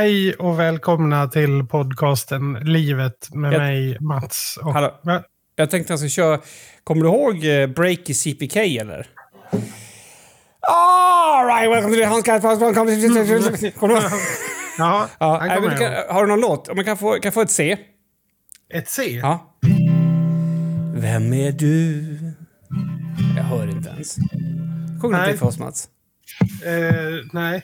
Hej och välkomna till podcasten Livet med Jag- mig, Mats. Och, Hallå. Jag tänkte jag ska köra... Kommer du ihåg eh, Break i CPK eller? All right, welcome to the Hans. Kommer du ihåg? Ja, nej, kommer du kan, har du någon låt? Om jag kan få, kan få ett C? Ett C? Ja. Vem är du? Jag hör inte ens. Sjung Nej. lite för oss, Mats. Eh, nej.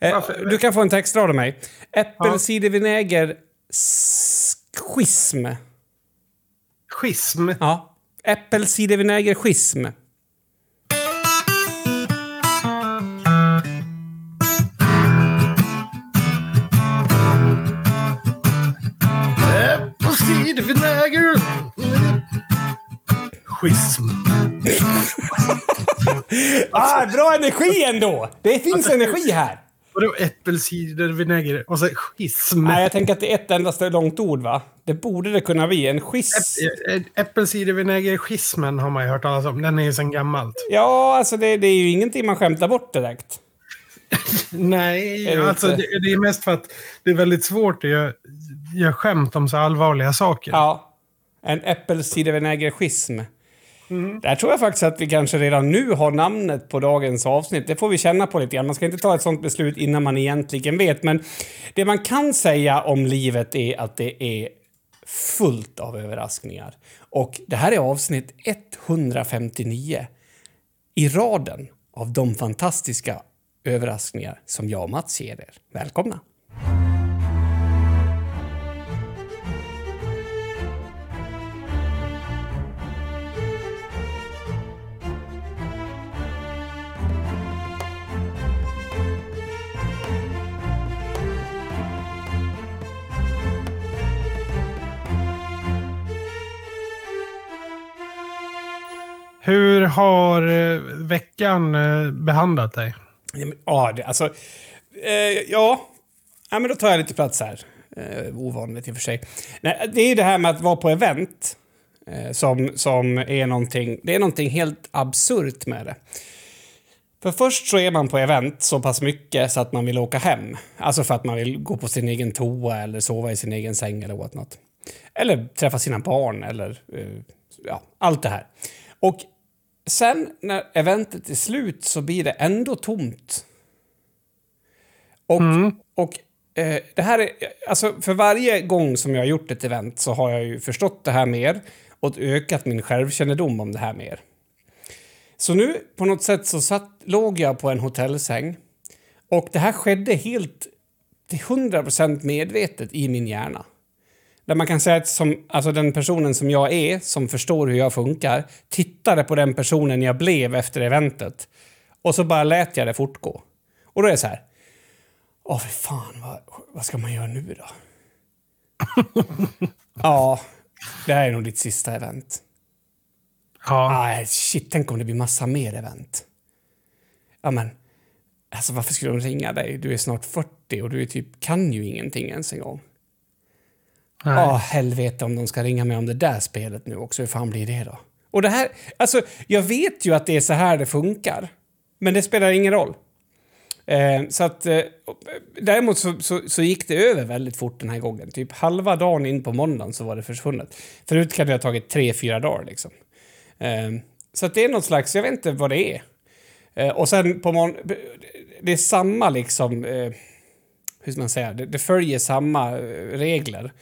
Eh, du kan få en textrad av mig. Äppelcidervinäger schism. Schism? Ja. Äppelcidervinäger schism. Äppelcidervinäger? Schism. Ah, bra energi ändå! Det finns energi här. Vadå äppelcidervinäger? Och så schism? Nej, jag tänker att det är ett endaste långt ord, va? Det borde det kunna bli. En schism. Ä- Äppelcidervinäger-schismen har man ju hört talas om. Den är ju sedan gammalt. Ja, alltså det, det är ju ingenting man skämtar bort direkt. Nej, Är det alltså det, inte? det är mest för att det är väldigt svårt att göra, göra skämt om så allvarliga saker. Ja. En äppelcidervinäger schism. Mm. Där tror jag faktiskt att vi kanske redan nu har namnet på dagens avsnitt. Det får vi känna på lite grann. Man ska inte ta ett sånt beslut innan man egentligen vet. Men det man kan säga om livet är att det är fullt av överraskningar. Och det här är avsnitt 159 i raden av de fantastiska överraskningar som jag och Mats ger er. Välkomna! Hur har eh, veckan eh, behandlat dig? Ja, det, alltså... Eh, ja. ja, men då tar jag lite plats här. Eh, ovanligt i och för sig. Nej, det är ju det här med att vara på event eh, som, som är någonting... Det är någonting helt absurt med det. För först så är man på event så pass mycket så att man vill åka hem. Alltså för att man vill gå på sin egen toa eller sova i sin egen säng eller åt något. Eller träffa sina barn eller eh, ja, allt det här. Och sen när eventet är slut så blir det ändå tomt. Och, och eh, det här är, alltså för varje gång som jag har gjort ett event så har jag ju förstått det här mer och ökat min självkännedom om det här mer. Så nu på något sätt så satt, låg jag på en hotellsäng och det här skedde helt till 100% medvetet i min hjärna. Där man kan säga att som, alltså den personen som jag är, som förstår hur jag funkar, tittade på den personen jag blev efter eventet. Och så bara lät jag det fortgå. Och då är det så här. Åh, för fan, vad, vad ska man göra nu då? ja, det här är nog ditt sista event. Ja. Nej, shit, tänk om det blir massa mer event. Ja, men... Alltså varför skulle de ringa dig? Du är snart 40 och du är typ, kan ju ingenting ens en gång. Ja, helvete om de ska ringa mig om det där spelet nu också. Hur fan blir det då? Och det här, alltså jag vet ju att det är så här det funkar. Men det spelar ingen roll. Eh, så att, eh, däremot så, så, så gick det över väldigt fort den här gången. Typ halva dagen in på måndagen så var det försvunnet. Förut kan det ha tagit tre, fyra dagar liksom. Eh, så att det är något slags, jag vet inte vad det är. Eh, och sen på morgon, det är samma liksom, eh, hur ska man säga, det, det följer samma eh, regler.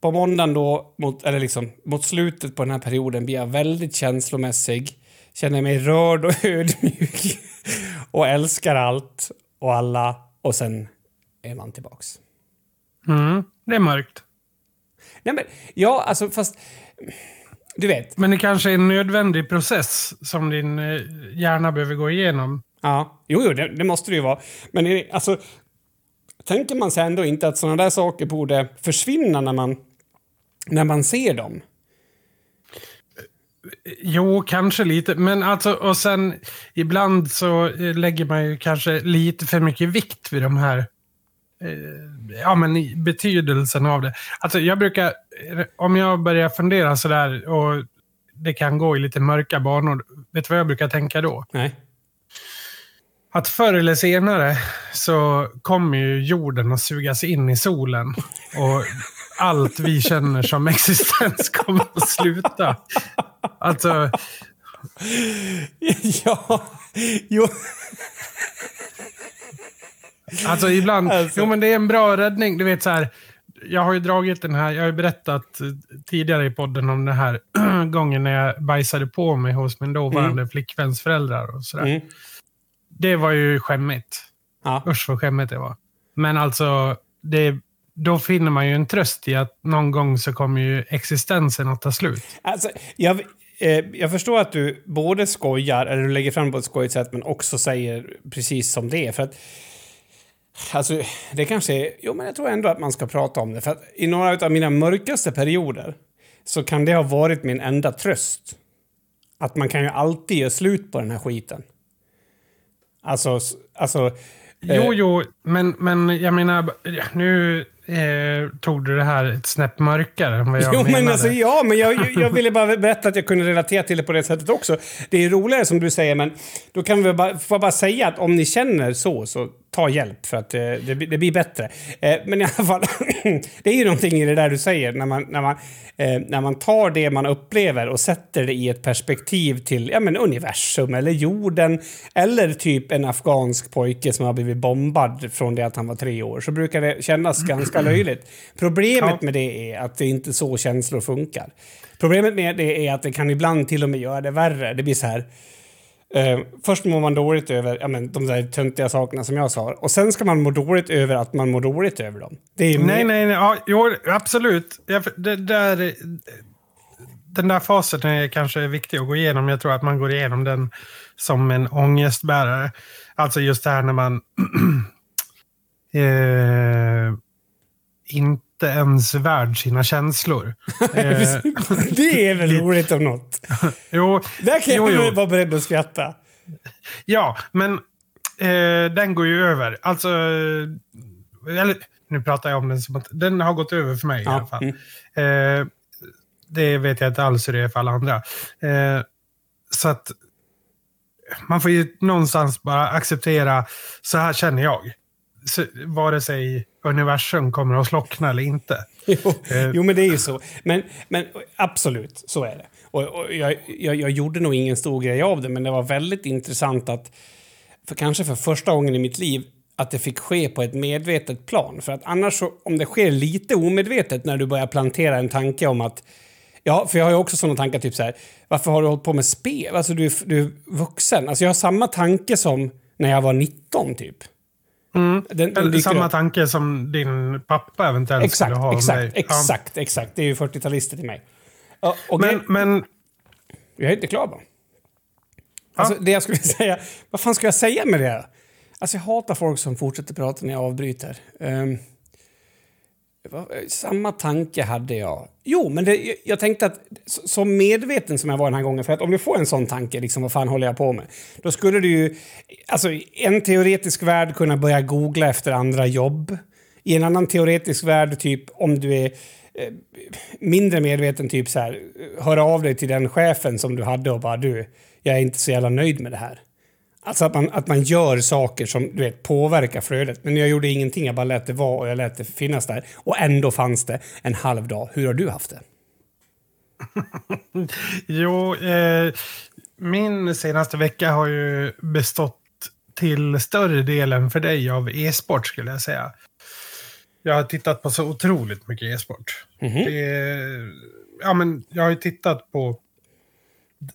På måndagen då, mot, eller liksom, mot slutet på den här perioden blir jag väldigt känslomässig. Känner mig rörd och ödmjuk. och älskar allt och alla. Och sen är man tillbaks. Mm, det är mörkt. Nej men, ja alltså fast... Du vet. Men det kanske är en nödvändig process som din eh, hjärna behöver gå igenom. Ja, jo, jo det, det måste det ju vara. Men är det- alltså... Tänker man sig ändå inte att sådana där saker borde försvinna när man, när man ser dem? Jo, kanske lite. Men alltså, och sen ibland så eh, lägger man ju kanske lite för mycket vikt vid de här eh, ja, men betydelsen av det. Alltså jag brukar, eh, om jag börjar fundera sådär och det kan gå i lite mörka banor, vet du vad jag brukar tänka då? Nej. Att förr eller senare så kommer ju jorden att sugas in i solen. Och allt vi känner som existens kommer att sluta. Alltså... ja, jo. Alltså ibland, Alltså. jo men det är en bra räddning. Du vet så här, jag har ju dragit den här, jag har ju berättat tidigare i podden om den här gången när jag bajsade på mig hos min dåvarande flickväns föräldrar och sådär. Mm. Det var ju skämmigt. Ja. Usch vad skämmigt det var. Men alltså, det, då finner man ju en tröst i att någon gång så kommer ju existensen att ta slut. Alltså, jag, eh, jag förstår att du både skojar, eller du lägger fram på ett skojigt sätt, men också säger precis som det är. För att, alltså, det kanske är... Jo, men jag tror ändå att man ska prata om det. För att i några av mina mörkaste perioder så kan det ha varit min enda tröst. Att man kan ju alltid göra slut på den här skiten. Alltså, alltså... Jo, jo, men, men jag menar, nu eh, tog du det här ett snäpp mörkare än vad jag Jo, menade. men alltså, ja, men jag, jag- ville bara berätta att jag kunde relatera till det på det sättet också. Det är roligare som du säger, men då kan vi bara, får jag bara säga att om ni känner så, så ta hjälp för att eh, det, blir- det blir bättre. Eh, men i alla fall, det är ju någonting i det där du säger, när man, när man, eh, när man tar det man upplever och sätter det i ett perspektiv till ja, men universum eller jorden eller typ en afghansk pojke som har blivit bombad från det att han var tre år, så brukar det kännas ganska löjligt. Problemet Ja. med det är att det inte är så känslor funkar. Problemet med det är att det kan ibland till och med göra det värre. Det blir så här... Eh, först mår man dåligt över ja, men, de där töntiga sakerna som jag sa. Och sen ska man må dåligt över att man mår dåligt över dem. Nej, nej, nej. Ja, jo, absolut. Jag, det där, den där fasen är kanske viktig att gå igenom. Jag tror att man går igenom den som en ångestbärare. Alltså just det här när man eh, inte ens värd sina känslor. Eh, det är väl roligt om något. jo, Där kan jo, jag jo. vara beredd att skratta. Ja, men eh, den går ju över. Alltså, eller, nu pratar jag om den som att den har gått över för mig i Ja, alla fall. mm. Eh, det vet jag inte alls hur det är för alla andra. Eh, så att man får ju någonstans bara acceptera, så här känner jag. Så, vare sig universum kommer att slockna eller inte. Jo, Eh. jo, men det är ju så. Men, men absolut, så är det. Och, och jag, jag, jag gjorde nog ingen stor grej av det, men det var väldigt intressant att, för kanske för första gången i mitt liv, att det fick ske på ett medvetet plan. För att annars, så, om det sker lite omedvetet när du börjar plantera en tanke om att Ja, för jag har ju också sådana tankar, typ så här. Varför har du hållit på med spel? Alltså, du, du är vuxen. Alltså, jag har samma tanke som när jag var 19, typ. Den, den dyker samma tanke som din pappa eventuellt Exakt, skulle ha om exakt, dig. Ja. exakt, exakt. Det är ju 40-talister till mig. Och Men, men jag är inte klar bara. Alltså, det jag skulle säga... Vad fan ska jag säga med det? Alltså, jag hatar folk som fortsätter prata när jag avbryter. Ehm, Eh, samma tanke hade jag. Jo, men det, jag, tänkte att så, medveten som jag var den här gången, för att om du får en sån tanke, liksom vad fan håller jag på med? Då skulle du ju, alltså i en teoretisk värld kunna börja googla efter andra jobb. I en annan teoretisk värld, typ om du är eh, mindre medveten, typ så här, eh, höra av dig till den chefen som du hade och bara du, jag är inte så jävla nöjd med det här. Alltså att man, att man gör saker som du vet, påverkar flödet. Men jag gjorde ingenting, jag bara lät det vara och jag lät det finnas där. Och ändå fanns det en halv dag. Hur har du haft det? Jo, eh, min senaste vecka har ju bestått till större delen för dig av e-sport skulle jag säga. Jag har tittat på så otroligt mycket e-sport. Det är- Ja, men jag har ju tittat på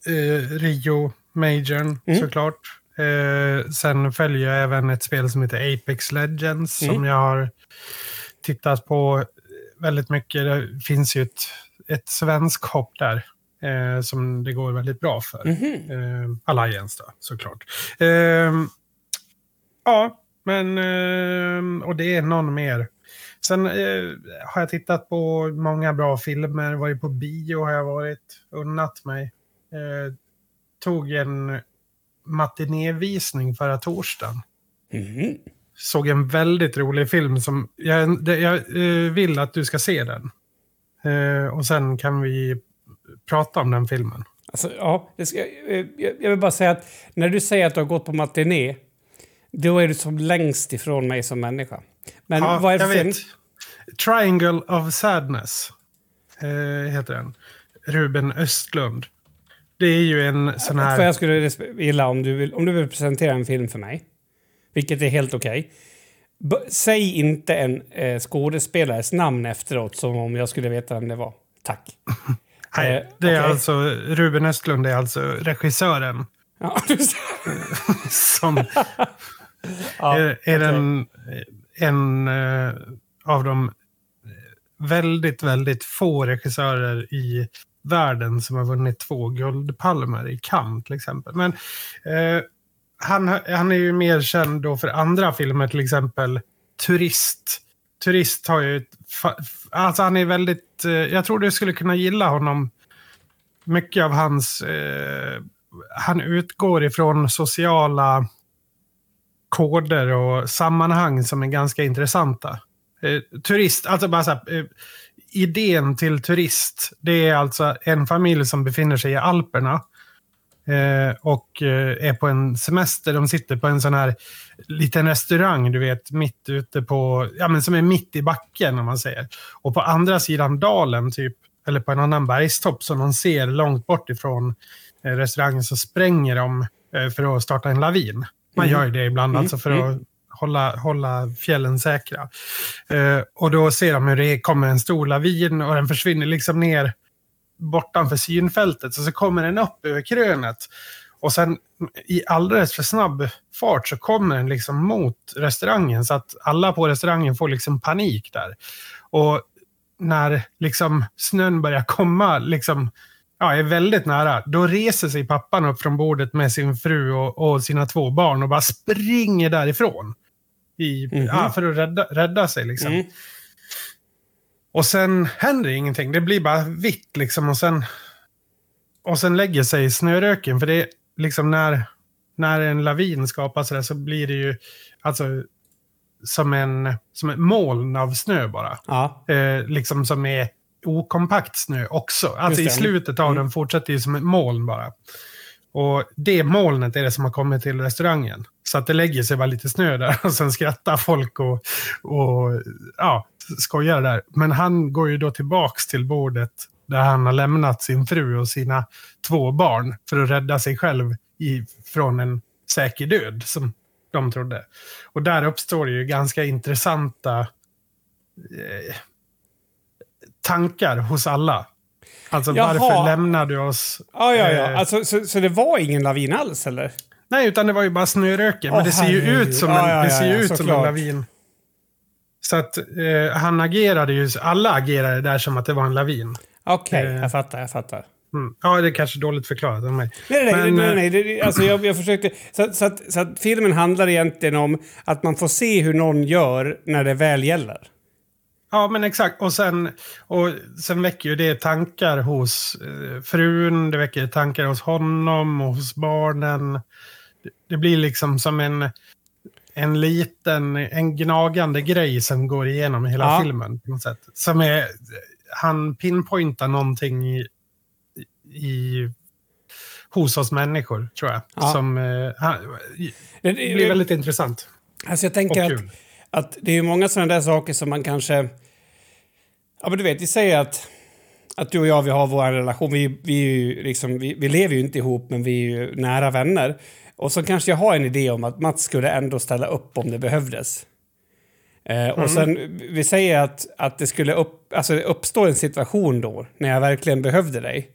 eh, Rio Majorn såklart. Eh, sen följer jag även ett spel som heter Apex Legends som jag har tittat på väldigt mycket. Det finns ju ett, ett svensk hopp där eh, som det går väldigt bra för. Eh, Alliance då, såklart. Eh, ja, men eh, och det är någon mer. Sen eh, har jag tittat på många bra filmer. Varit på bio har jag varit. Unnat mig. Eh, tog en matinévisning förra torsdagen. Mhm. Såg en väldigt rolig film som jag, jag eh, vill att du ska se den. Eh, och sen kan vi prata om den filmen. Alltså, ja, eh, jag, vill bara säga att när du säger att du har gått på matiné Då är du som längst ifrån mig som människa. Men Ja, vad är det för film? Triangle of Sadness eh, heter den. Ruben Östlund. Det är ju en sån För här... jag skulle gilla om du, vill, om du vill presentera en film för mig. Vilket är helt okej. B- Säg inte en eh, skådespelares namn efteråt som om jag skulle veta vem det var. Tack. Nej, eh, det är okej. alltså, Ruben Östlund är alltså regissören Ja, som ja, är, är okej. den, en eh, av de väldigt, väldigt få regissörer i världen som har vunnit två guldpalmer i Cannes till exempel. Men eh, han, han är ju mer känd då för andra filmer, till exempel Turist. Turist har ju... Alltså han är väldigt... Eh, jag tror du skulle kunna gilla honom. Mycket av hans... Eh, han utgår ifrån sociala koder och sammanhang som är ganska intressanta. Eh, turist, alltså bara så här, eh, idén till turist, det är alltså en familj som befinner sig i Alperna eh, och eh, är på en semester. De sitter på en sån här liten restaurang, du vet, mitt ute på, ja men som är mitt i backen om man säger. Och på andra sidan dalen, typ, eller på en annan bergstopp som de ser långt bort ifrån eh, restaurangen så spränger de eh, för att starta en lavin. Man Mm. gör ju det ibland, Mm, alltså för att hålla, hålla fjällen säkra. Eh, och då ser de hur det kommer en stor lavin och den försvinner liksom ner bortanför synfältet. Så, så kommer den upp över krönet. Och sen i alldeles för snabb fart så kommer den liksom mot restaurangen. Så att alla på restaurangen får liksom panik där. Och när liksom snön börjar komma, liksom, ja, är väldigt nära, då reser sig pappan upp från bordet med sin fru och, och sina två barn och bara springer därifrån. I, Mhm. ja, för att rädda, rädda sig. Liksom. Mm. Och sen händer ingenting. Det blir bara vitt liksom. Och sen, och sen lägger sig snöröken. För det är liksom när, när en lavin skapas så, där, så blir det ju alltså som en som ett moln av snö bara. Ja. Eh, liksom som är okompakt snö också. Alltså i slutet av Mm. den fortsätter ju som ett moln bara. Och det molnet är det som har kommit till restaurangen. Så att det lägger sig bara lite snö där och sen skrattar folk och, och ja, skojar där. Men han går ju då tillbaks till bordet där han har lämnat sin fru och sina två barn för att rädda sig själv i, från en säker död som de trodde. Och där uppstår det ju ganska intressanta eh, tankar hos alla. Alltså Jaha. varför lämnar du oss? Ja, ja, Eh, ja. Alltså, så, så det var ingen lavin alls, eller? Nej, utan det var ju bara snöröken. Åh, men det ser ju herregud. ut som en, Ja, ja, det ser ju ja, ja, ut som en lavin. Så att eh, han agerade ju, alla agerade där som att det var en lavin. Okej, Eh. jag fattar, jag fattar. Mm. Ja, det är kanske dåligt förklarat av mig. Nej, nej, Men, nej, eh, nej, nej. Alltså jag, jag försökte... Så, så, att, så att filmen handlar egentligen om att man får se hur någon gör när det väl gäller. Ja, men exakt. Och sen, och sen väcker ju det tankar hos eh, frun, det väcker tankar hos honom och hos barnen. Det, blir liksom som en, en liten, en gnagande grej som går igenom hela Ja. filmen. På något sätt. Som är, han pinpointar någonting i, i, hos oss människor, tror jag. Ja. Som eh, han, Det, blir väldigt intressant. Alltså jag tänker att, att det är många sådana där saker som man kanske... Ja, men du vet, vi säger att, att du och jag vi har vår relation. Vi, vi, liksom, vi, vi lever ju inte ihop, men vi är ju nära vänner. Och så kanske jag har en idé om att Mats skulle ändå ställa upp om det behövdes. Eh, Och sen, vi säger att, att det skulle upp, alltså uppstå en situation då, när jag verkligen behövde dig.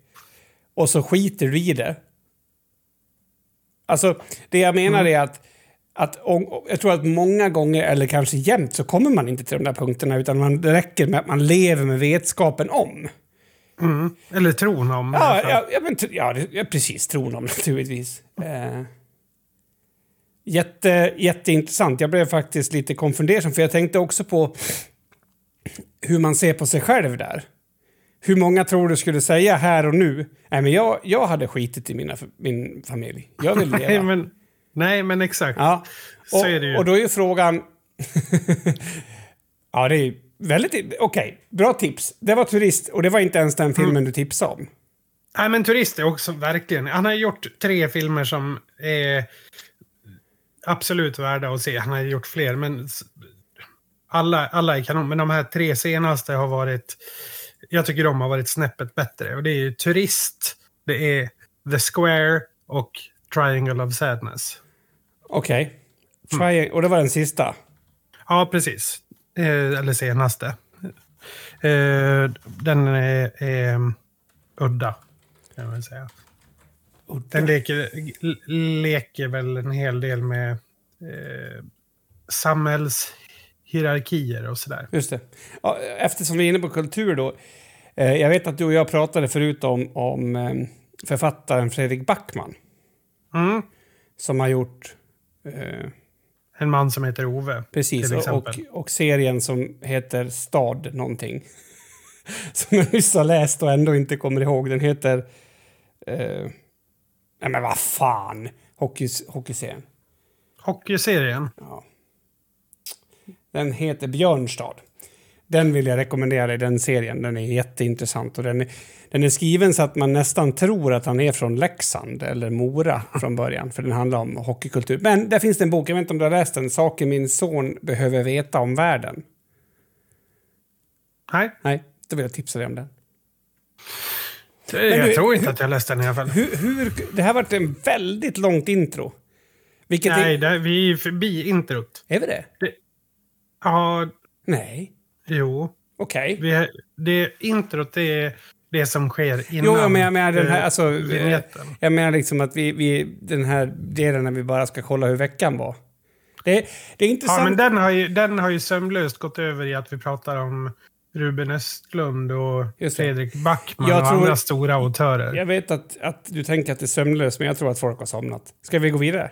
Och så skiter du i det. Alltså, det jag menar är att, att om, jag tror att många gånger, eller kanske jämt, så kommer man inte till de där punkterna, utan man, det räcker med att man lever med vetskapen om. Mm. Eller tron om. Ja, ja, ja, men, ja, ja precis. Tron om naturligtvis. Eh, jätte, jätteintressant. Jag blev faktiskt lite konfundersam, för jag tänkte också på hur man ser på sig själv där. Hur många tror du skulle säga här och nu? Nej, men jag, jag hade skitit i mina, min familj. Jag vill leva. Men, nej, men exakt. Ja. Och, och då är ju frågan... ja, det är väldigt... Okej, bra tips. Det var Turist och det var inte ens den filmen Mm. du tipsade om. Nej, men Turist är också verkligen... Han har gjort tre filmer som är absolut värda att se. Han har gjort fler, men alla, alla är kanon. Men de här tre senaste har varit... Jag tycker de har varit snäppet bättre. Och det är ju Turist, det är The Square och Triangle of Sadness. Okej. Try- Och det var den sista? Ja, precis. Eh, eller senaste. Eh, den är, är udda, kan man säga. Den leker, leker väl en hel del med eh, samhällshierarkier och sådär. Just det. Ja, eftersom vi är inne på kultur då. Eh, jag vet att du och jag pratade förut om, om eh, författaren Fredrik Backman. Mm. Som har gjort... Eh, En man som heter Ove. precis. till Och, och serien som heter Stad någonting. som jag nyss har läst och ändå inte kommer ihåg. Den heter... Eh, nej men vad fan! Hockey, hockeyserien. Hockeyserien. Ja. Den heter Björnstad. Den vill jag rekommendera dig, den serien. Den är jätteintressant. Och den, är, den är skriven så att man nästan tror att han är från Leksand eller Mora från början. För den handlar om hockeykultur. Men där finns det en bok, jag vet inte om du har läst den, Saker min son behöver veta om världen. Nej, Nej, då vill jag tipsa dig om den. jag du- tror inte att jag läste den i alla fall. Hur, hur, det här varit en väldigt långt intro. Vilket Nej, är, det, vi är förbi introt. är vi det? Ja, Nej. jo. Okej. Är- det introt det är det som sker innan. Jo, jag menar, jag menar den här, eh, alltså, eh, vignetten. jag menar liksom att vi, vi, den här delen när vi bara ska kolla hur veckan var. Det, det är intressant. Ja, men den har, ju, den har ju sömlöst gått över i att vi pratar om Ruben Östlund och. Fredrik Backman Jag och tror- andra stora autörer. Jag vet att, att du tänker att det är sömnlöst, men jag tror att folk har somnat. Ska vi gå vidare?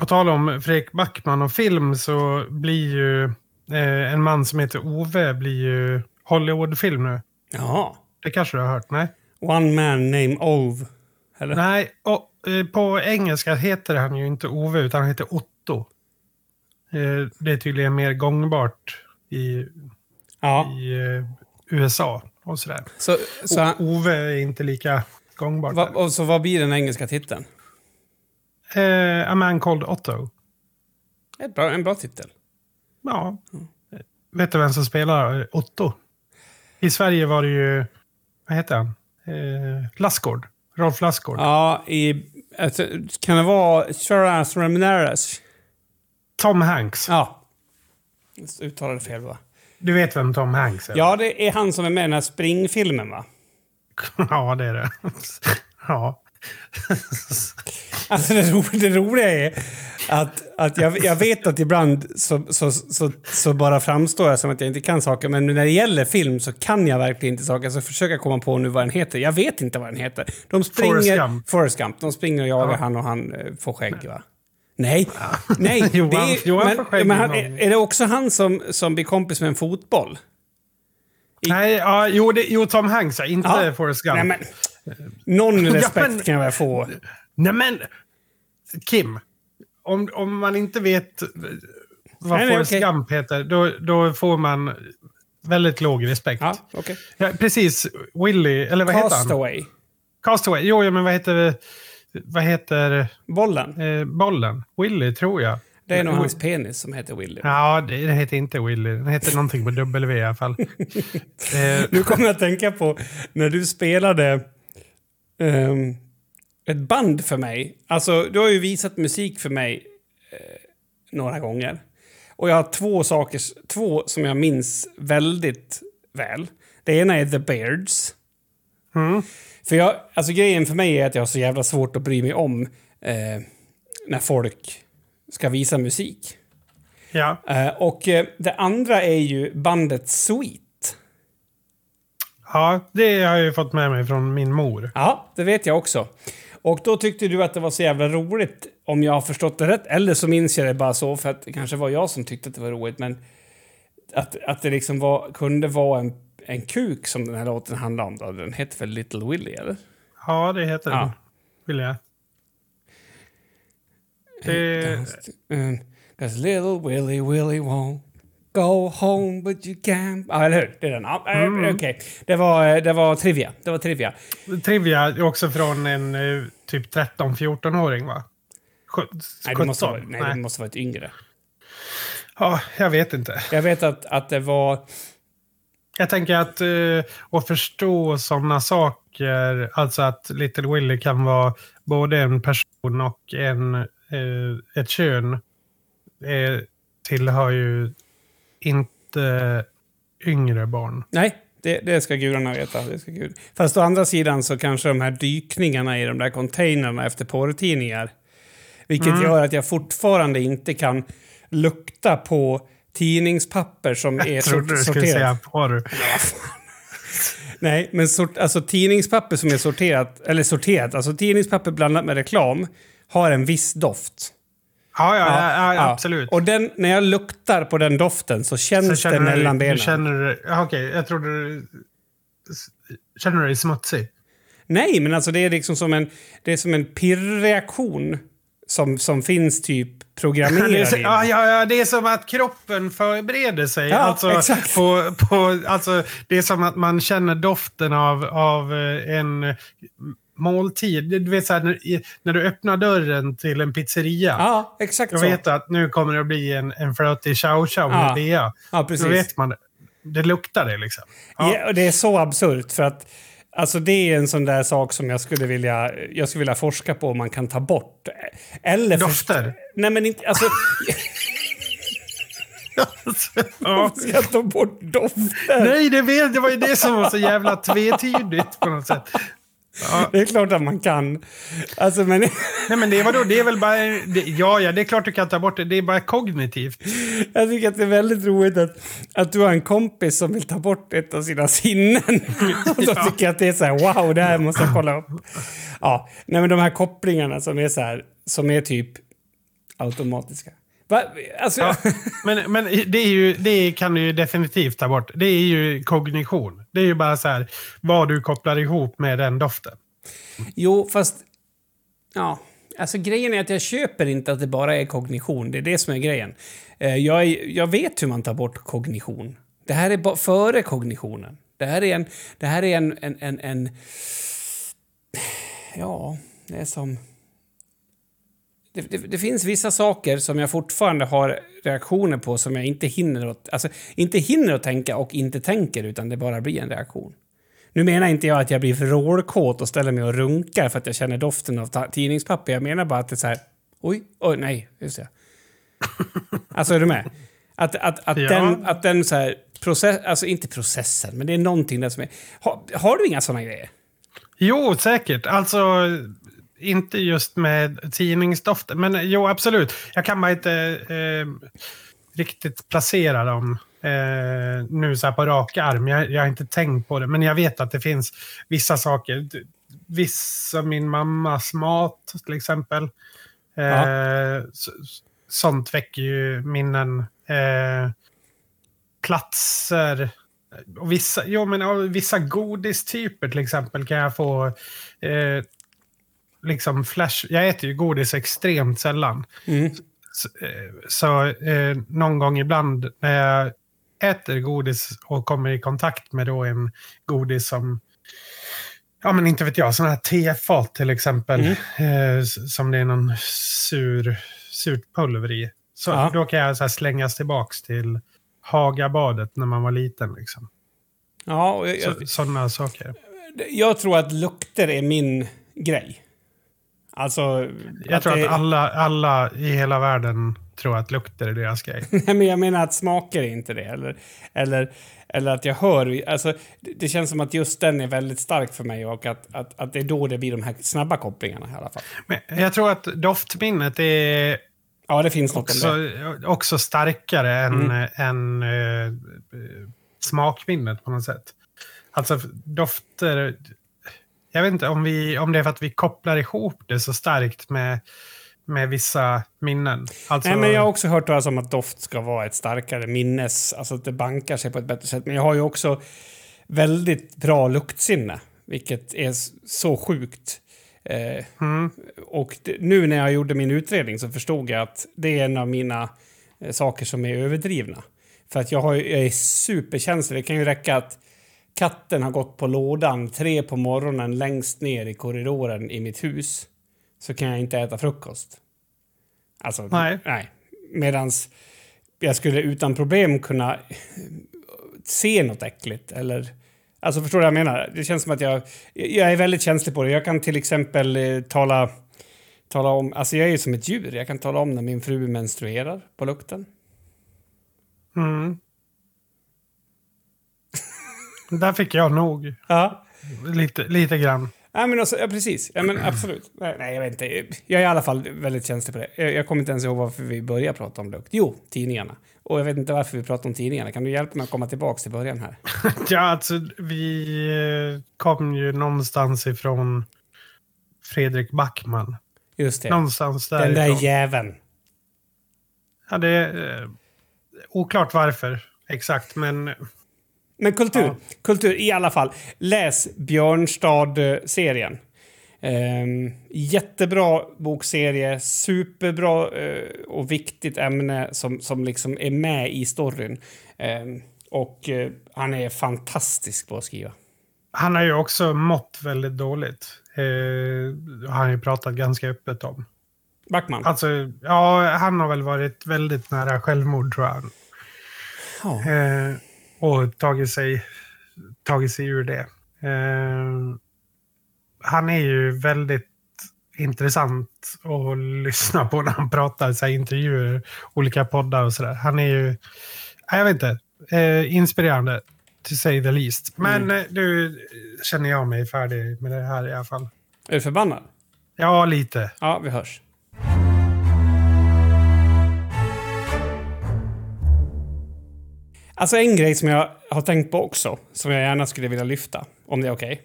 På tal om Fredrik Backman och film så blir ju eh, en man som heter Ove blir ju Hollywoodfilm nu. Ja. Det kanske du har hört? Nej? One man named Ove. Eller? Nej, och, eh, på engelska heter han ju inte Ove utan han heter Otto. Eh, det är tydligen mer gångbart i, Ja. i eh, USA och sådär. Så, så, han, Och Ove är inte lika gångbart. va, och så vad blir den engelska titeln? Eh, A man called Otto. Ett bra, en bra titel. Ja. Vet du vem som spelar Otto? I Sverige var det ju, vad heter han? Eh, Lassgård. Rolf Lassgård. Ja, i... Alltså, kan det vara Charles Ramirez? Tom Hanks. Ja. Jag Uttalade fel, va? Du vet vem Tom Hanks är? Ja, det är han som är med i den här springfilmen, va? ja, det är det. ja. Alltså det, ro, det roliga är att, att jag, jag vet att ibland så, så, så, så bara framstår jag som att jag inte kan saker. Men när det gäller film så kan jag verkligen inte saker. Så försöker jag komma på nu vad den heter. Jag vet inte vad den heter. De springer... Forrest Gump. Forrest Gump. De springer och jagar Ja. han och han eh, får skägg, va? Nej, nej. Johan- det är, Johan men, får skägg men han, är, är det också han som, som blir kompis med en fotboll? Nej, ja, jo, det, jo, Tom Hanks, ja, inte Ja. Forrest Gump. Nej, men, någon Ja, respekt men- kan jag väl få. Nej, men Kim. Om, om man inte vet vad Nej, Forrest okej. Gump heter, då, då får man väldigt låg respekt. Ja, okej. Ja, precis. Willy, eller vad heter han? Castaway. Castaway. Jo, ja, men vad heter, vad heter Bollen. eh, bollen? Willy, tror jag. Det är nog hans penis som heter Willy. Ja, det, den heter inte Willy. Den heter någonting på W i alla fall. eh, Nu kommer jag att tänka på när du spelade ehm, ett band för mig. Alltså, du har ju visat musik för mig eh, några gånger. Och jag har två saker, två som jag minns väldigt väl. Det ena är The Beards. mm, För jag, alltså grejen för mig är att jag har så jävla svårt att bry mig om eh, när folk ska visa musik. ja. Eh, och eh, det andra är ju bandet Sweet. Ja, det har jag ju fått med mig från min mor. Ja, det vet jag också. Och då tyckte du att det var så jävla roligt, om jag har förstått det rätt. Eller så minns jag det bara så, för att det kanske var jag som tyckte att det var roligt. Men att, att det liksom var, kunde vara en, en kuk som den här låten handlar om. Då. Den heter väl Little Willy, eller? Ja, det heter den. Ja. Vill jag. Det, 'Cause little Willy Willy won't Go home but you can't... Ja, eller hur? Det är den. Ja, mm. Okej. Okay. Det, var, det var trivia. Det var trivia. Trivia är också från en eh, typ 13-14-åring, va? 17? Nej, det måste, vara, nej, nej. det måste vara ett yngre. Ja, jag vet inte. Jag vet att, att det var... Jag tänker att uh, att förstå sådana saker, alltså att Little Willy kan vara både en person och en, uh, ett kön, uh, tillhör ju inte yngre barn. Nej, det, det ska gudarna veta. Det ska gud. Fast å andra sidan så kanske de här dykningarna i de där containrarna efter porrtidningar, vilket mm. gör att jag fortfarande inte kan lukta på tidningspapper som är sorterat. Jag trodde du skulle säga porr. Nej, men sort, alltså tidningspapper som är sorterat, eller sorterat, alltså tidningspapper blandat med reklam har en viss doft. Ja, ja, ja, ja, absolut. Och den, när jag luktar på den doften så känns så det mellan benen. Du känner... Okej, okay, jag trodde du... Känner du dig smutsig? Nej, men alltså det är liksom som en, det är som en pirrreaktion som, som finns typ programmerad så, ja, ja, ja, det är som att kroppen förbereder sig. Ja, alltså, exakt. På, på, alltså, det är som att man känner doften av, av eh, en måltid. Du vet så här, när, när, du öppnar dörren till en pizzeria. Ja, exakt så. Du vet att nu kommer det att bli en, en flötig chow chow med ja. bea. Ja, precis. Då vet man det. Det luktar det liksom. Ja. ja. och det är så absurt för att Alltså det är en sån där sak som jag skulle vilja, jag skulle vilja forska på om man kan ta bort. Eller Dofter? Nej men inte, alltså... ja. Ska jag ta bort dofter? Nej, det, vet, det var ju det som var så jävla tvetydigt på något sätt. Ja. Det är klart att man kan. Alltså, men... Nej, men det, vadå, det är väl bara... Det, ja, ja, det är klart du kan ta bort det. Det är bara kognitivt. Jag tycker att det är väldigt roligt att, att du har en kompis som vill ta bort ett av sina sinnen. Och då tycker jag att det är så här, wow, det här måste jag kolla upp. Ja, nej, men de här kopplingarna som är så här, som är typ automatiska. Va? Alltså, ja, men men det, är ju, det kan du ju definitivt ta bort. Det är ju kognition. Det är ju bara så här vad du kopplar ihop med den doften. Jo, fast... Ja, alltså grejen är att jag köper inte att det bara är kognition. Det är det som är grejen. Eh, jag, jag vet hur man tar bort kognition. Det här är före kognitionen. Det här är en... Det här är en, en, en, en ja, det är som det, det, det, finns vissa saker som jag fortfarande har reaktioner på som jag inte hinner att, alltså, inte hinner att tänka och inte tänker, utan det bara blir en reaktion. Nu menar inte jag att jag blir vrålkåt och ställer mig och runkar för att jag känner doften av tidningspapper. Jag menar bara att det är så här... Oj, oj, nej, just det. Alltså, är du med? Att, att, att, ja. den, att den så här... Process, alltså inte processen, men det är någonting där som är... Har, har du inga sådana grejer? Jo, säkert. Alltså, inte just med tidningsdoften. Men jo, absolut. Jag kan bara inte eh, riktigt placera dem eh, nu så här på rak arm. Jag, jag har inte tänkt på det. Men jag vet att det finns vissa saker. Vissa, min mammas mat till exempel. Eh, ja. Sånt väcker ju minnen. Eh, platser. Och vissa, jo, men, vissa godistyper till exempel kan jag få eh, liksom flash... Jag äter ju godis extremt sällan. Mm. Så, eh, så eh, någon gång ibland när jag äter godis och kommer i kontakt med då en godis som Ja, men inte vet jag. Sådana här tefat till exempel. Mm. Eh, som det är någon sur, surt pulver i. Så ja. Då kan jag så slängas tillbaka till Hagabadet när man var liten. Liksom. Ja, jag, så, sådana saker. Jag tror att lukter är min grej. Alltså, jag att tror det... att alla, alla i hela världen tror att lukter är deras grej. Nej, men jag menar att smaker är inte det. Eller, eller, eller att jag hör... Alltså, det känns som att just den är väldigt stark för mig och att, att, att det är då det blir de här snabba kopplingarna i alla fall. Men jag tror att doftminnet är ja, det finns också, något också starkare än, mm. än äh, smakminnet på något sätt. Alltså dofter jag vet inte om, vi, om det är för att vi kopplar ihop det så starkt med, med vissa minnen. Alltså... Nej, men jag har också hört talas om att doft ska vara ett starkare minnes, alltså att det bankar sig på ett bättre sätt. Men jag har ju också väldigt bra luktsinne, vilket är så sjukt. Eh, mm. Och det, nu när jag gjorde min utredning så förstod jag att det är en av mina eh, saker som är överdrivna. För att jag, har, jag är superkänslig. Det kan ju räcka att katten har gått på lådan tre på morgonen längst ner i korridoren i mitt hus. Så kan jag inte äta frukost. Alltså, Nej. nej. Medans jag skulle utan problem kunna se något äckligt. Eller, alltså förstår du vad jag menar? Det känns som att jag, jag är väldigt känslig på det. Jag kan till exempel eh, tala, tala om... Alltså jag är ju som ett djur. Jag kan tala om när min fru menstruerar på lukten. Mm. Där fick jag nog. Ja. Lite, lite grann. Ja, men alltså, ja, precis. Ja, men absolut. Nej, jag vet inte. Jag är i alla fall väldigt känslig på det. Jag, jag kommer inte ens ihåg varför vi började prata om lukt. Jo, tidningarna. Och jag vet inte varför vi pratar om tidningarna. Kan du hjälpa mig att komma tillbaka till början här? Ja, alltså vi eh, kom ju någonstans ifrån Fredrik Backman. Just det. Någonstans Den därifrån. där jäveln. Ja, det är eh, oklart varför exakt, men Men kultur. Ja. Kultur i alla fall. Läs Björnstad-serien. Ehm, jättebra bokserie, superbra eh, och viktigt ämne som, som liksom är med i storyn. Ehm, och eh, han är fantastisk på att skriva. han har ju också mått väldigt dåligt. Har han ju pratat ganska öppet om. Backman. Alltså, ja, han har väl varit väldigt nära självmord tror jag. Ja. Och tagit sig, tagit sig ur det. Eh, han är ju väldigt intressant att lyssna på när han pratar så här, intervjuer, olika poddar och sådär. Han är ju, jag vet inte, eh, inspirerande to say the least. Men Mm. eh, nu känner jag mig färdig med det här i alla fall. Är du förbannad? Ja, lite. Ja, vi hörs. Alltså en grej som jag har tänkt på också, som jag gärna skulle vilja lyfta, om det är okej.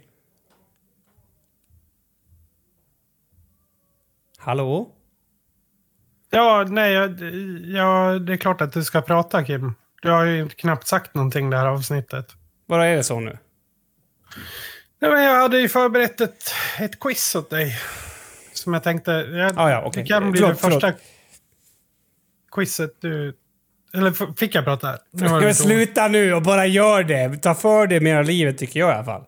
Hallå? Ja, nej, jag, ja, det är klart att du ska prata Kim. Du har ju knappt sagt någonting det här avsnittet. Vad är det så nu? Nej, men jag hade ju förberett ett, ett quiz åt dig. Som jag tänkte... Jag, Ah, ja, okej. Det kan bli Förlåt, det första förlåt. quizet du... Eller fick jag prata? Nu var det Men lite sluta nu och bara gör det. Ta för dig mer av livet tycker jag i alla fall.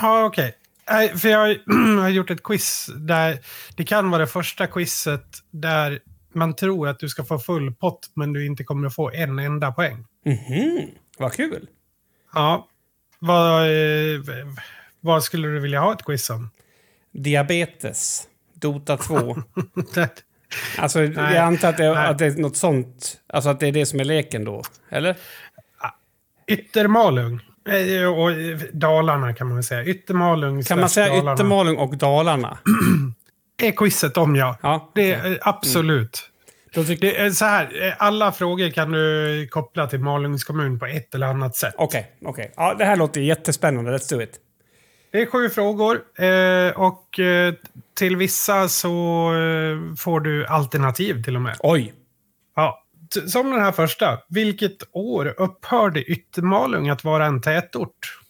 Ja, okej. Nej, För jag har gjort ett quiz där det kan vara det första quizet där man tror att du ska få full pott men du inte kommer att få en enda poäng. Mhm, vad kul. Ja. Vad, eh, vad skulle du vilja ha ett quiz om? Diabetes. Dota 2. Alltså, Nej. jag antar att det, Nej. att det är något sånt. Alltså att det är det som är leken då. Eller? Yttermalung. Eh, Och eh, Dalarna kan man väl säga. Yttermalung Kan man säga Dalarna. Yttermalung och Dalarna? Är quizet om ja. Ja. Det är eh, absolut. Tycker... Det är så här, alla frågor kan du koppla till Malungs kommun på ett eller annat sätt. Okej, okej. Ja, det här låter jättespännande. Let's do it. Det är sju frågor och till vissa så eh, får du alternativ till och med. Oj. Ja. Som den här första. Vilket år upphörde Yttermalung att vara en tätort?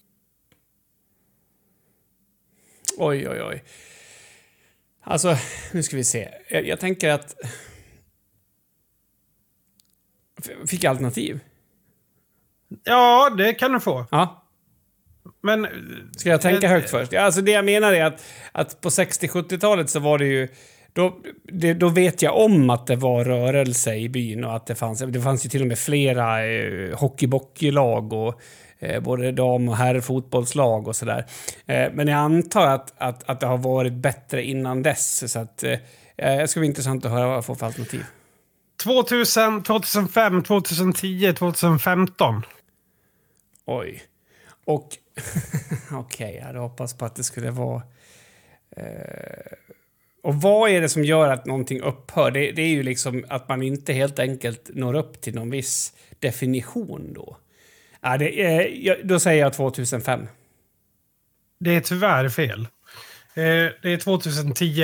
Oj, oj, oj. Alltså, nu ska vi se. Jag, jag tänker att... Fick jag alternativ? Ja, det kan du få. Ja. Men... Ska jag tänka eh, högt först? Ja, Alltså det jag menar är att, att på 60-70-talet så var det ju... Då, det, då vet jag om att det var rörelse i byn och att det fanns... Det fanns ju till och med flera eh, hockeybockeylag och eh, både dam och herrfotbollslag och sådär. Eh, men jag antar att, att, att det har varit bättre innan dess. Så att, eh, det ska bli intressant att höra vad jag får för alternativ. 2000, 2005, 2010, 2015. Oj. Och... Okej, jag hade hoppats på att det skulle vara... Eh, och vad är det som gör att någonting upphör? Det, det är ju liksom att man inte helt enkelt når upp till någon viss definition då. Ja, det, eh, då säger jag 2005. Det är tyvärr fel. Eh, det är 2010.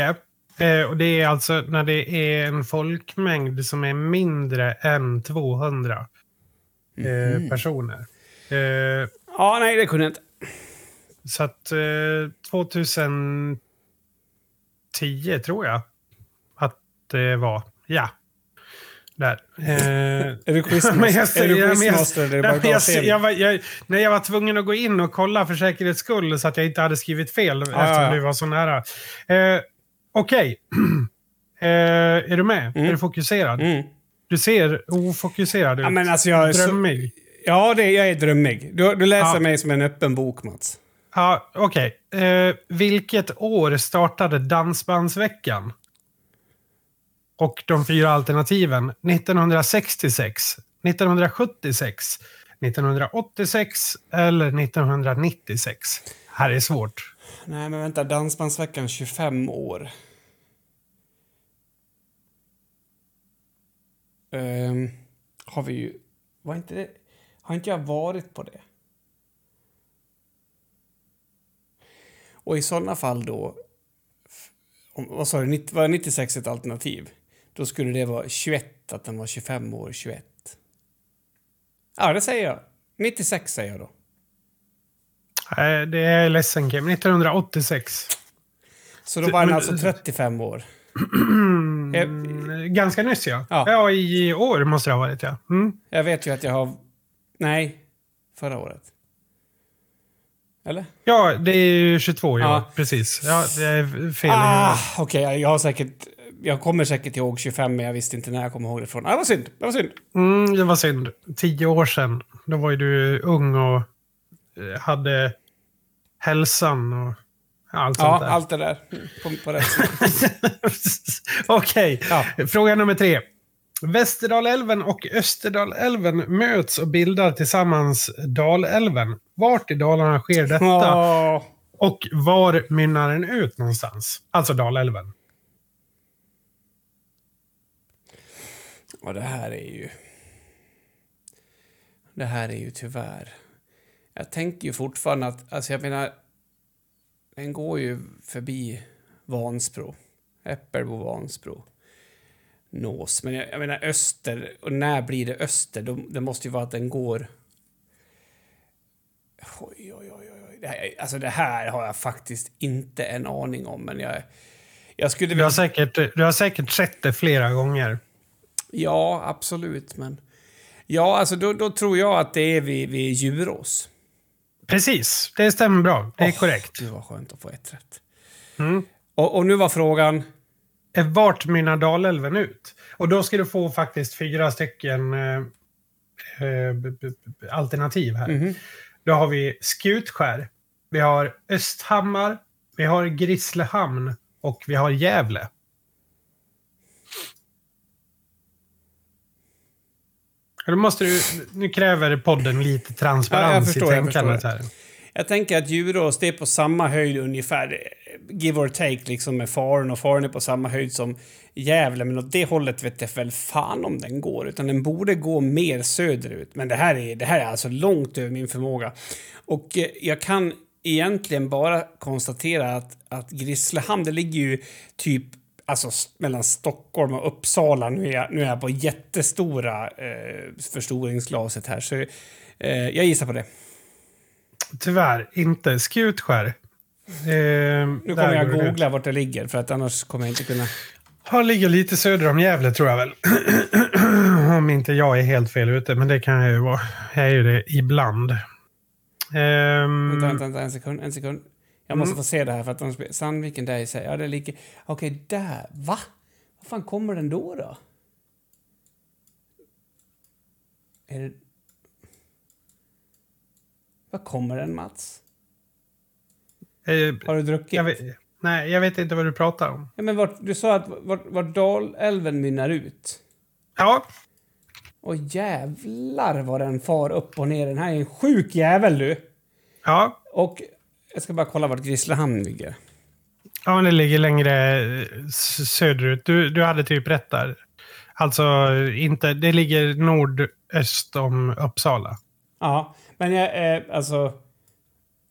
Eh, och det är alltså när det är en folkmängd som är mindre än 200 eh, personer. Ja, nej, det kunde jag inte. så att eh, 2010 tror jag att det var. Ja. Där. Eh, Är du quizmaster? det nej, jag var tvungen att gå in och kolla för säkerhets skull så att jag inte hade skrivit fel eftersom ja, du var så nära. Eh, Okej. eh, är du med? Är du fokuserad? Mm. Du ser ofokuserad ut. Ja, men alltså jag är så, Drömmig. Ja, det, jag är drömmig. Du, du läser Ja. mig som en öppen bok, Mats. Ja, okej. Eh, vilket år startade Dansbandsveckan? Och de fyra alternativen. 1966, 1976, 1986 eller 1996? Här är svårt. Nej, men vänta. Dansbandsveckan 25 år. Ehm, har vi ju... Var inte det... Har inte jag varit på det? Och i sådana fall då... vad sa du? 90 Var 96 ett alternativ? Då skulle det vara 21, att den var 25 år 21. Ja, det säger jag. 96 säger jag då. Eh, det är jag ledsen Kim. 1986. Så då var den alltså 35 år. Mm, Ganska nyss ja. Ja. Ja, i år måste det ha varit ja. Mm. jag vet ju att jag har... Nej, förra året. Eller? Ja, det är ju 22 i år. Ja. Precis. Ja, det är fel. Ah, okej. jag- jag har säkert... Jag kommer säkert ihåg 25, men jag visste inte när jag kommer ihåg det från. Ah, det var synd. Det var synd. Mm, det var synd. Tio år sedan. Då var ju du ung och eh, hade hälsan och allt Ja, sånt där. allt det där. Mm, På, på rätt. Okej, Ja. fråga nummer tre. Västerdalälven och Österdalälven möts och bildar tillsammans Dalälven. Vart i Dalarna sker detta? Åh. Och var mynnar den ut någonstans? Alltså Dalälven. Och det här är ju... Det här är ju tyvärr... Jag tänker ju fortfarande att... Alltså jag menar... Den går ju förbi Vansbro. Äppelbo, Vansbro. Nås. Men jag, jag menar öster. Och när blir det öster? Då, det måste ju vara att den går... Oj, oj, oj, oj. Det här, alltså det här har jag faktiskt inte en aning om. Men jag... Jag skulle Du har, säkert, du har säkert sett det flera gånger. Ja, absolut, men... Ja, alltså då, då tror jag att det är vid, vid Djurås. Precis, det stämmer bra. Det är Åh, korrekt. Gud vad skönt att få ett rätt. Mm. Och, och nu var frågan... Eh, Vart mynnar Dalälven ut? Och då ska du få faktiskt fyra stycken eh, eh, alternativ här. Mhm. Då har vi Skutskär, vi har Östhammar, vi har Grisslehamn och vi har Gävle. Då måste du, nu kräver podden lite Ja, transparens förstår, i tänkandet här. Jag tänker att Djurås, det är på samma höjd ungefär. Give or take, liksom med Faren. Och Faren är på samma höjd som Gävle. Men åt det hållet vet jag väl fan om den går. Utan den borde gå mer söderut. Men det här är, det här är alltså långt över min förmåga. Och eh, jag kan egentligen bara konstatera att, att Grisslehamn, det ligger ju typ Alltså mellan Stockholm och Uppsala. Nu är jag, nu är jag på jättestora eh, förstoringsglaset här. Så eh, jag gissar på det. Tyvärr inte. Skutskär. Eh, Nu kommer jag går det. googla vart det ligger för att annars kommer jag inte kunna... Han ligger lite söder om Gävle tror jag väl. om inte jag är helt fel ute, men det kan jag ju vara. Jag är ju det ibland. Ehm, Vänta, vänta, vänta, en sekund, en sekund. Jag måste Mm. få se det här för att annars blir... Sandviken där i sig. Ja, det ligger... Okej, där. Va? Var fan kommer den då då? Är det... Var kommer den Mats? eh, Har du druckit? jag vet, nej, jag vet inte vad du pratar om. Ja, men vart, du sa att vart, vart Dalälven mynnar ut. Ja, Och jävlar vad den far upp och ner. Den här är en sjuk jävel du. ja. Och jag ska bara kolla vart Grisslehamn ligger. Ja, men det ligger längre eh, söderut. Du, du hade typ rätt där. Alltså, inte, det ligger nordöst om Uppsala. Ja, men jag, eh, alltså...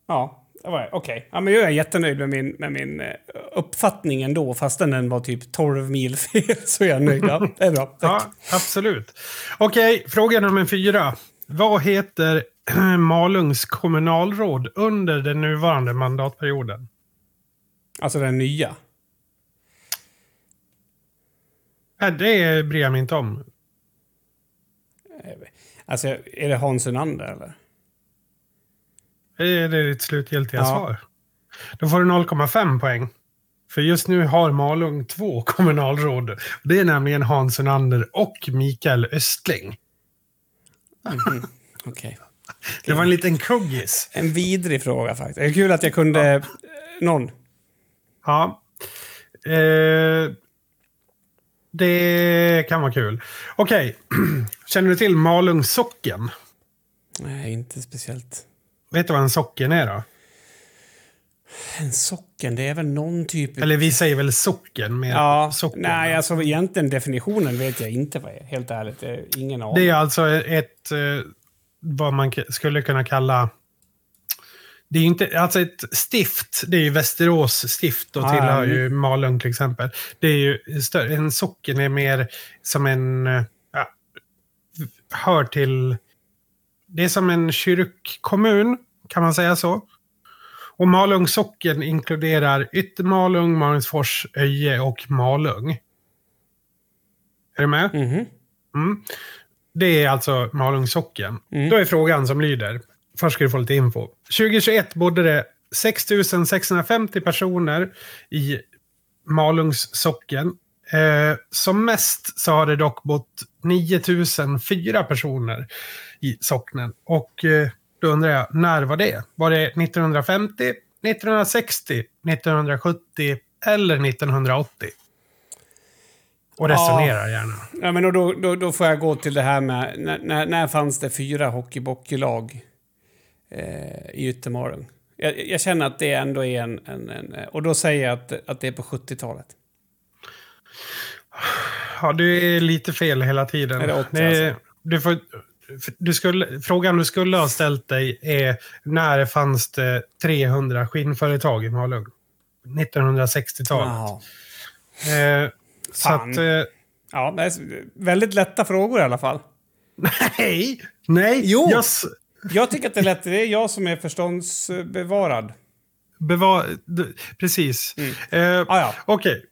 Ja, okej. Ja, men jag är jättenöjd med min, med min eh, uppfattning ändå. Fastän den var typ 12 mil fel så är jag nöjd. Ja, det är bra. Tack. Ja, absolut. Okej, fråga nummer fyra. Vad heter Malungs kommunalråd under den nuvarande mandatperioden? Alltså den nya. Nej, det bryr jag mig inte om. Alltså, är det Hans Unander eller? Är det ditt slutgiltiga Ja. svar? Då får du 0,5 poäng. För just nu har Malung två kommunalråd. Det är nämligen Hans Unander och Mikael Östling. Okej. Det var en liten kuggis. En vidrig fråga faktiskt. Det är kul att jag kunde eh, någon. Ja. Eh, det kan vara kul. Okej. Känner du till Malung socken? Nej, inte speciellt. Vet du vad en socken är då? En socken, det är väl någon typ... Eller vi säger väl socken med ja, socken. nej, alltså egentligen definitionen vet jag inte vad är. Helt ärligt, är ingen aning. Det är alltså ett, eh, vad man skulle kunna kalla... Det är inte, alltså ett stift, det är ju Västerås stift och Ah, tillhör mm. ju Malung till exempel. Det är ju större, en socken är mer som en, eh, ja, hör till, det är som en kyrkkommun, kan man säga så? Och Malung socken inkluderar Yttermalung, Malungsfors, Öje och Malung. Är du med? Mhm. Mm. Det är alltså Malungs socken. Mm. Då är frågan som lyder. Först ska du få lite info. 2021 bodde det 6 650 personer i Malungs socken. Eh, som mest så har det dock bott 9004 personer i socknen. Och eh, då undrar jag, när var det? Var det 1950, 1960, 1970 eller 1980? Och resonera gärna. Ja, men då, då, då får jag gå till det här med... När, när, när fanns det fyra hockeybockeylag eh, i Yttermalung? Jag, jag känner att det ändå är en... en, en och då säger jag att, att det är på 70-talet. Ja, du är lite fel hela tiden. Är det 80 Det- alltså? du får, du skulle, frågan du skulle ha ställt dig är när fanns det 300 skinnföretag i Malung? 1960-talet. Jaha. Eh, så att... Eh, Ja, väldigt lätta frågor i alla fall. nej! Nej! Jo. Jag Jag tycker att det är lätt. Det är jag som är förståndsbevarad. Beva, d- precis. Eh, Ah, ja. Okej.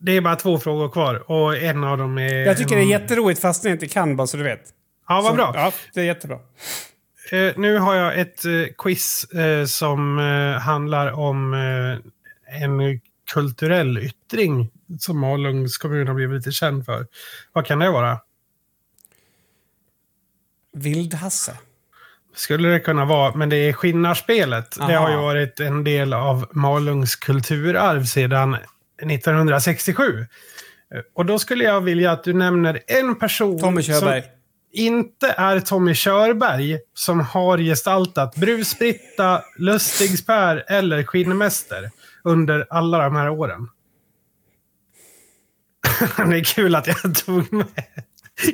Det är bara två frågor kvar och en av dem är... Jag tycker det är jätteroligt fast jag inte kan, bara så du vet. Ja, vad bra. Ja, det är jättebra. Eh, nu har jag ett eh, quiz eh, som eh, handlar om eh, en kulturell yttring som Malungs kommun har blivit lite känd för. Vad kan det vara? Vildhasse. Skulle det kunna vara, men det är skinnarspelet. Det Aha. har ju varit en del av Malungs kulturarv sedan 1967. Eh, Och då skulle jag vilja att du nämner en person Tommy Körberg. som inte är Tommy Körberg som har gestaltat Brusbritta, Lustigs-Per eller Skinnmäster under alla de här åren. det är kul att jag tog med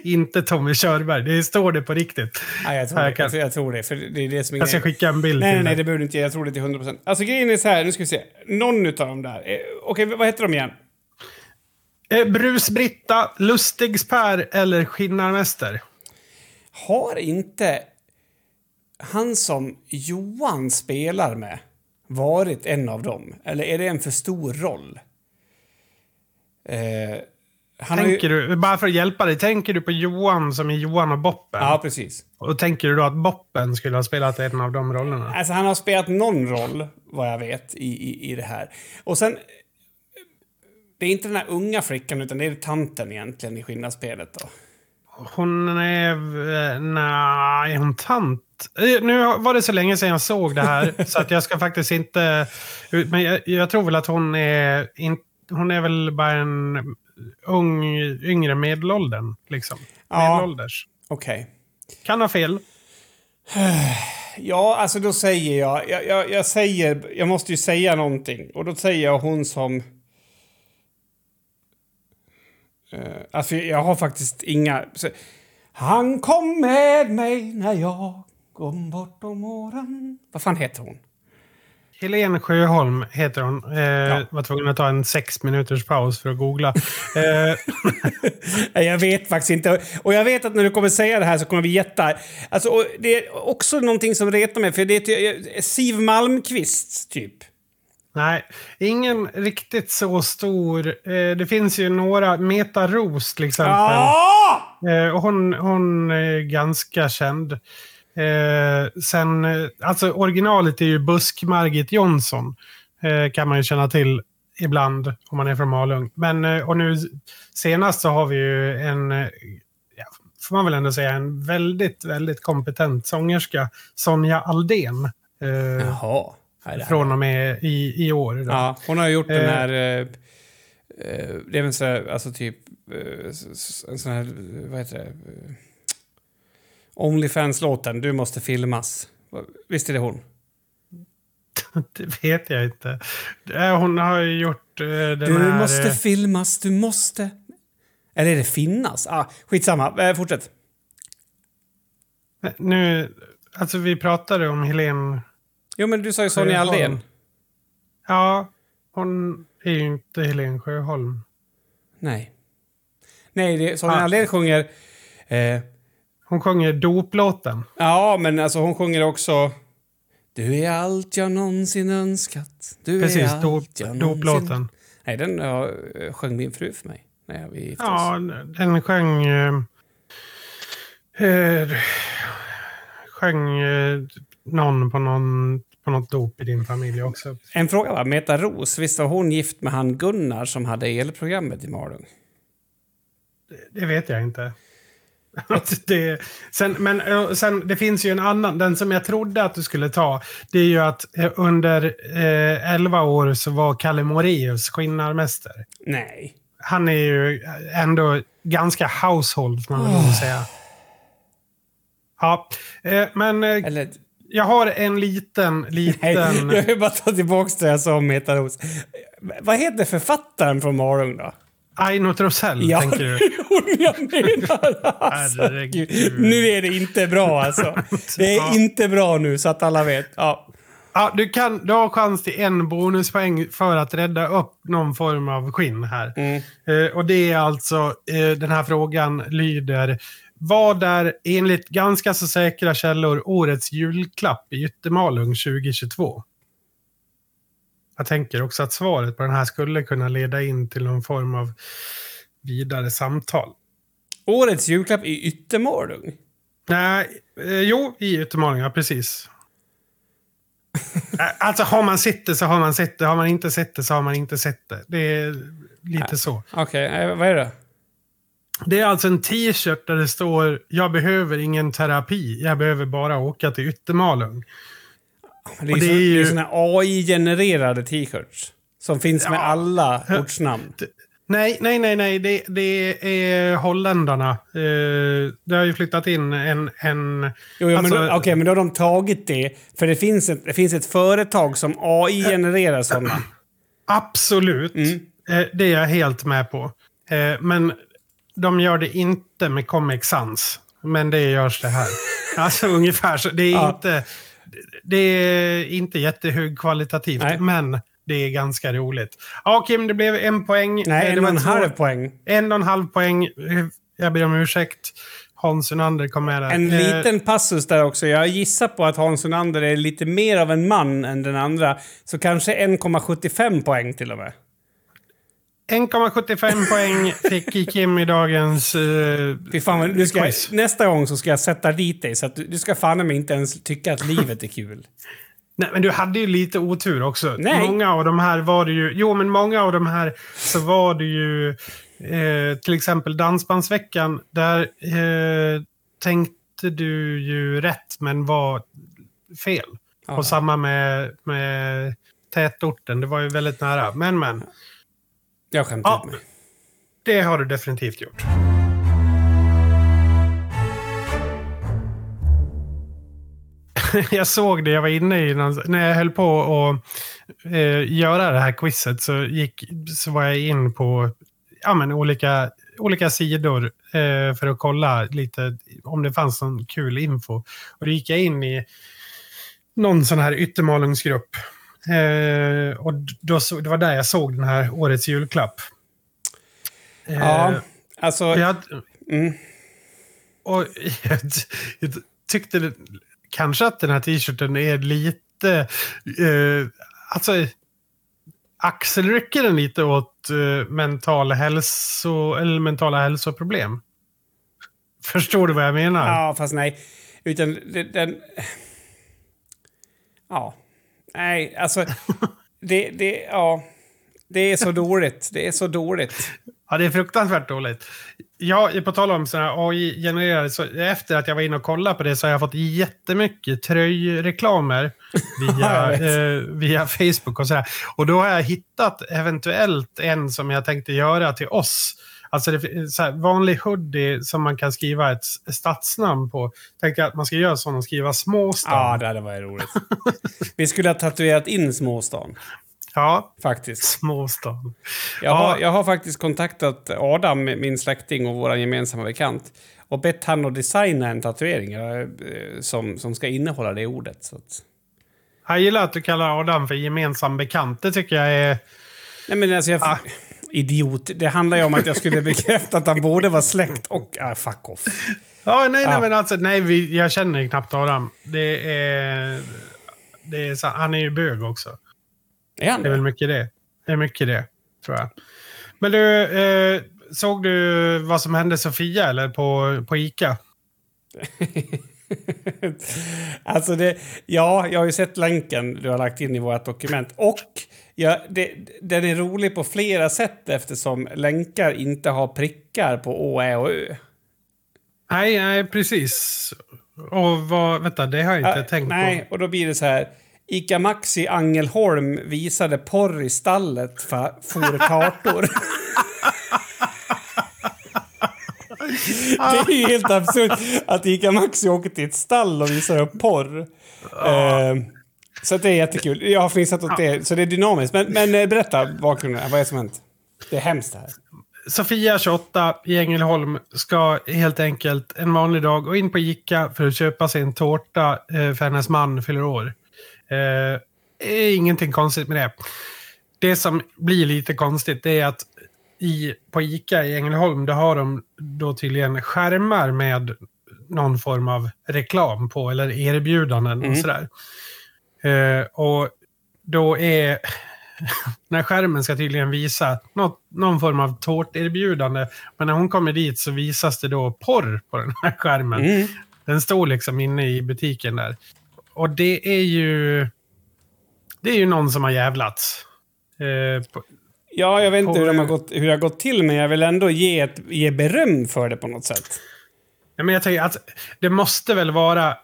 inte Tommy Körberg. Det står det på riktigt. Nej, jag tror, det. kan- Jag, tror, jag tror det. För det är det som är Jag ska grejen. skicka en bild Nej, nej, till nej, dig. det behöver du inte. Jag tror det till 100%. Alltså grejen är så här, nu ska vi se. Någon utav dem där. Eh, Okej, vad heter de igen? Eh, Brus-Britta, Lustigs-Per eller Skinnarmäster? Har inte han som Johan spelar med varit en av dem? Eller är det en för stor roll? Eh, han Tänker ju, du, bara för att hjälpa dig, tänker du på Johan som är Johan och Boppen? Ja, precis. Och tänker du då att Boppen skulle ha spelat en av de rollerna? Alltså han har spelat någon roll, vad jag vet, i, i, i det här. Och sen... Det är inte den här unga flickan, utan det är tanten egentligen i skillnadsspelet då. Hon är... eh, Nej, är hon tant? Eh, Nu var det så länge sedan jag såg det här, så att jag ska faktiskt inte... Men jag, jag tror väl att hon är... In, hon är väl bara en ung, yngre medelåldern, liksom. Ja. Medelålders. Okej. Kan ha fel. Ja, alltså då säger jag, jag, jag... Jag säger... Jag måste ju säga någonting. Och då säger jag hon som... Uh, alltså jag har faktiskt inga... Så, han kom med mig när jag kom bortom åren. Vad fan heter hon? Helene Sjöholm heter hon. Eh, Var tvungen att ta en sex minuters paus för att googla. eh, Jag vet faktiskt inte. Och jag vet att när du kommer säga det här så kommer vi gätta. Alltså, det är också någonting som retar mig, för det är Siv Malmqvist, typ. Nej, ingen riktigt så stor. Eh, det finns ju några. Meta Ros till exempel. Ja! Eh, hon, hon är ganska känd. Eh, sen, alltså originalet är ju Busk-Margit Jonsson. Kan man ju känna till ibland om man är från Malung. Men, och nu senast så har vi ju en, ja, får man väl ändå säga, en väldigt, väldigt kompetent sångerska. Sonja Aldén. Jaha. Nej, från och med i, i år. Då. Ja, hon har gjort den Eh. här... Eh, eh, det är väl så här, alltså typ... Eh, en sån här, vad heter det? Onlyfans-låten, Du måste filmas. Visst är det hon? Det vet jag inte. Hon har ju gjort eh, den Du här... måste eh, filmas, du måste... Eller är det finnas? Ah, skitsamma, eh, fortsätt. Nu, alltså vi pratade om Helen Jo, men du sa ju Sonja. Aldén. Ja, hon är ju inte Helen Sjöholm. Nej. Nej, det, Sonja Ah. Aldén sjunger... Eh, Hon sjunger doplåten. ja, men alltså hon sjunger också... Du är allt jag någonsin önskat. Du Precis, är allt dop, jag någonsin... doplåten. Nej, den uh, sjöng min fru för mig när vi gifte oss. Ja, den sjöng... Eh, eh, sjöng eh, någon på, någon på något dop i din familj också. En fråga bara, Meta Ros, visst var hon gift med han Gunnar som hade elprogrammet i Malung? Det vet jag inte. Att det, sen, men sen, det finns ju en annan, den som jag trodde att du skulle ta. Det är ju att eh, under eh, 11 år så var Kalle Moraeus skinnarmästare. Nej. Han är ju ändå ganska household, får man väl oh. säga. Ja, eh, men eh, Eller... jag har en liten, Nej, liten... jag vill bara ta tillbaka det jag sa om Meta Ros. Vad heter författaren från Malung då? Aino Trosell, tänker du? hon jag menar. Alltså, nu är det inte bra alltså. Det är Ja. inte bra nu så att alla vet. Ja. Ja, du, kan, du har chans till en bonuspoäng för att rädda upp någon form av skinn här. Mm. Eh, och det är alltså, eh, den här frågan lyder. Vad är enligt ganska så säkra källor årets julklapp i Yttermalung 2022? Jag tänker också att svaret på den här skulle kunna leda in till någon form av vidare samtal. Årets julklapp i Yttermalung? Nej, eh, jo, i Yttermalung, ja precis. Alltså har man sett det så har man sett det. Har man inte sett det så har man inte sett det. Det är lite så. Okej, eh, vad är det? Det är alltså en t-shirt där det står “Jag behöver ingen terapi, jag behöver bara åka till Yttermalung”. Det är, Och det det är är ju ju- såna AI-genererade t-shirts. Som finns med Ja. alla ortsnamn. Nej, nej, nej, nej. Det, det är holländarna. Eh, det har ju flyttat in en... en Jo, jo, alltså- men, då- okej, men då har de tagit det. För det finns ett, det finns ett företag som AI-genererar sådana. Absolut. Mm. Eh, det är jag helt med på. Eh, men de gör det inte med Comic Sans. Men det görs det här. alltså ungefär så. Det är, Ja. inte, det är inte jättehögkvalitativt. Nej. Men det är ganska roligt. Ja, Kim, det blev en poäng. Nej, Eh, en det och var en halv poäng. En och en halv poäng. Jag ber om ursäkt. Hans Unander kom med där. En Eh, liten passus där också. Jag gissar på att Hans Unander är lite mer av en man än den andra. Så kanske 1,75 poäng till och med. 1,75 poäng fick Kim i dagens... Uh, Fy fan, nu ska Quiz. nästa gång så ska jag sätta dit dig så att du, du ska fan mig inte ens tycka att livet är kul. Nej, men du hade ju lite otur också. Nej. Många av de här var det ju... Jo, men många av de här så var det ju... Eh, till exempel Dansbandsveckan. Där eh, tänkte du ju rätt, men var fel. Ja. Och samma med, med tätorten. Det var ju väldigt nära. Men, men. Jag skämtar Ja. ut mig. Det har du definitivt gjort. jag såg det, jag var inne i någon, när jag höll på att eh, göra det här quizet så, gick, så var jag in på ja, men olika, olika sidor eh, för att kolla lite om det fanns någon kul info. Och då gick jag in i någon sån här yttermalungsgrupp. Eh, och då, så, det var där jag såg den här årets julklapp. Eh, Ja, alltså... och jag, Mm. och jag, jag tyckte det, kanske att den här t-shirten är lite... Eh, alltså, axelrycker den lite åt uh, mental hälso, eller mentala hälsoproblem. Förstår du vad jag menar? Ja, fast nej. Utan den... den ja. Nej, alltså... det, det, ja. Det är så dåligt. Det är så dåligt. Ja, det är fruktansvärt dåligt. Jag, på tal om AI-genererade, så efter att jag var inne och kollade på det så har jag fått jättemycket tröjreklamer via, eh, via Facebook och sådär. Och då har jag hittat eventuellt en som jag tänkte göra till oss. Alltså det, så här, vanlig hoodie som man kan skriva ett stadsnamn på. Tänkte jag att man ska göra och skriva småstan. Ja, det hade varit roligt. Vi skulle ha tatuerat in småstan. Ja, faktiskt. Småstan. Jag, ja. har, jag har faktiskt kontaktat Adam, min släkting och vår gemensamma bekant och bett han att designa en tatuering eh, som, som ska innehålla det ordet. Så att... Jag gillar att du kallar Adam för gemensam bekant. Det tycker jag är... Nej, men alltså jag... Ah. Idiot. Det handlar ju om att jag skulle bekräfta att han både var släkt och... Ah, fuck off. Ja, nej, nej, men alltså, nej, vi, jag känner knappt Adam. Det är... Det är så, han är ju bög också. Är han det? är väl mycket det. Det är mycket det, tror jag. Men du, eh, såg du vad som hände Sofia eller på, på Ica? alltså det, ja, jag har ju sett länken du har lagt in i vårt dokument. Och ja, det, den är rolig på flera sätt eftersom länkar inte har prickar på Å, Ä och Ö. Nej, nej precis. Och vad, vänta, det har jag inte äh, tänkt nej, på. Nej, och då blir det så här. Ica Maxi Angelholm visade porr i stallet för for kartor. det är ju helt absurt att Ica Maxi åker till ett stall och visar upp porr. Ja. Uh, så det är jättekul. Jag har fnissat åt det, så det är dynamiskt. Men, men eh, berätta bakgrunden. Vad är det som hänt? Det är hemskt det här. Sofia, 28, i Ängelholm, ska helt enkelt en vanlig dag gå in på Ica för att köpa sig en tårta eh, för hennes man fyller år. Eh, är ingenting konstigt med det. Det som blir lite konstigt är att i, på Ica i Ängelholm, då har de då tydligen skärmar med någon form av reklam på eller erbjudanden mm. och sådär. Eh, och då är... den här skärmen ska tydligen visa något, någon form av tårterbjudande. Men när hon kommer dit så visas det då porr på den här skärmen. Mm. Den står liksom inne i butiken där. Och det är ju... Det är ju någon som har jävlats. Eh, på, ja, jag vet inte hur, de har gått, hur det har gått till, men jag vill ändå ge, ett, ge beröm för det på något sätt. Ja, men jag tänker att det måste väl vara...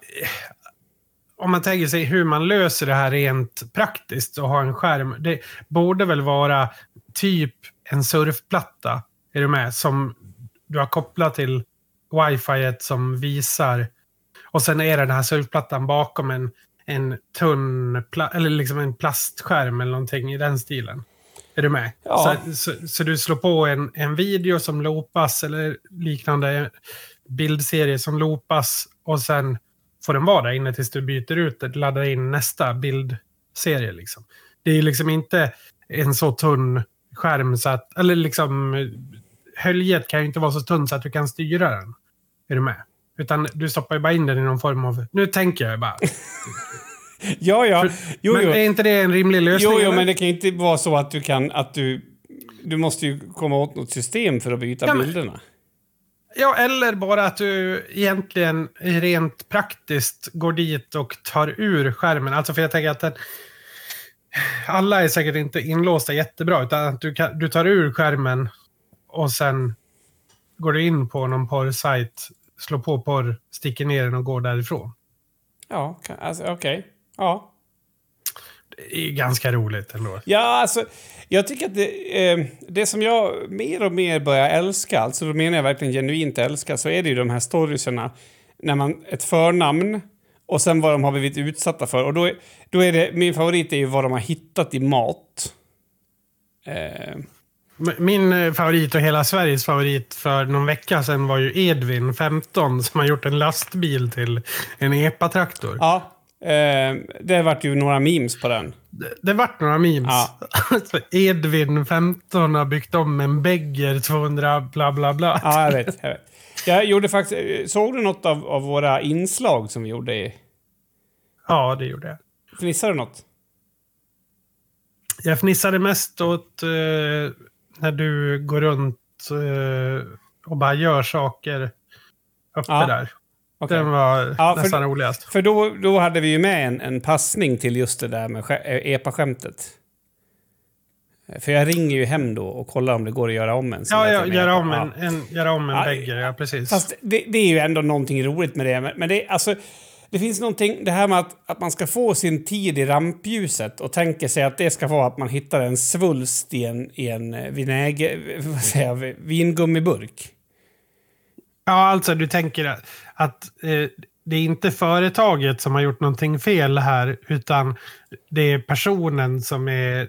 Om man tänker sig hur man löser det här rent praktiskt och ha en skärm. Det borde väl vara typ en surfplatta, är du med? Som du har kopplat till wifi som visar och sen är det den här surfplattan bakom en, en tunn, eller liksom en plastskärm eller någonting i den stilen. Är du med? Ja. Så, så, så, du slår på en, en video som loopas eller liknande bildserie som loopas och sen får den vara där inne tills du byter ut det, laddar in nästa bildserie. Liksom. Det är liksom inte en så tunn skärm så att, eller liksom höljet kan ju inte vara så tunn så att du kan styra den. Är du med? Utan du stoppar ju bara in den i någon form av... Nu tänker jag bara. ja, ja. Jo, men jo. är inte det en rimlig lösning? Jo, jo, men det kan inte vara så att du kan... Att du, du måste ju komma åt något system för att byta ja, bilderna. Ja, eller bara att du egentligen rent praktiskt går dit och tar ur skärmen. Alltså, för jag tänker att den, alla är säkert inte inlåsta jättebra, utan att du, kan, du tar ur skärmen och sen går du in på någon porrsajt slår på porr, sticker ner den och går därifrån. Ja, alltså, okej. Okay. Ja. Är ganska roligt ändå. Ja, alltså, jag tycker att det, eh, det som jag mer och mer börjar älska, alltså då menar jag verkligen genuint älska, så är det ju de här storiesarna när man, ett förnamn och sen vad de har blivit utsatta för. Och då, då är det, min favorit är ju vad de har hittat i mat. Eh, min eh, favorit och hela Sveriges favorit för någon vecka sedan var ju Edvin, 15, som har gjort en lastbil till en epatraktor. Ja, eh, det vart ju några memes på den. Det, det vart några memes. Ja. Edvin, 15, har byggt om en Begger 200 bla bla bla. Ja, jag vet. Jag, vet. jag gjorde faktiskt... Eh, såg du något av, av våra inslag som vi gjorde? I... Ja, det gjorde jag. Fnissade du något? Jag fnissade mest åt eh, när du går runt eh, och bara gör saker uppe Ja, där. Okej. Den var Ja, för- nästan roligast. För då, då hade vi ju med en, en passning till just det där med eh, epa-skämtet. För jag ringer ju hem då och kollar om det går att göra om en. Ja, ja till göra om en, Ja. en, göra om en Ja, Beggar, ja precis. Fast det, det är ju ändå någonting roligt med det. Men, det, alltså, det finns någonting, det här med att, att man ska få sin tid i rampljuset och tänker sig att det ska vara att man hittar en svulst i en, i en vinäger, vad säger jag, vingummiburk. Ja, alltså du tänker att, eh, det är inte företaget som har gjort någonting fel här, utan det är personen som är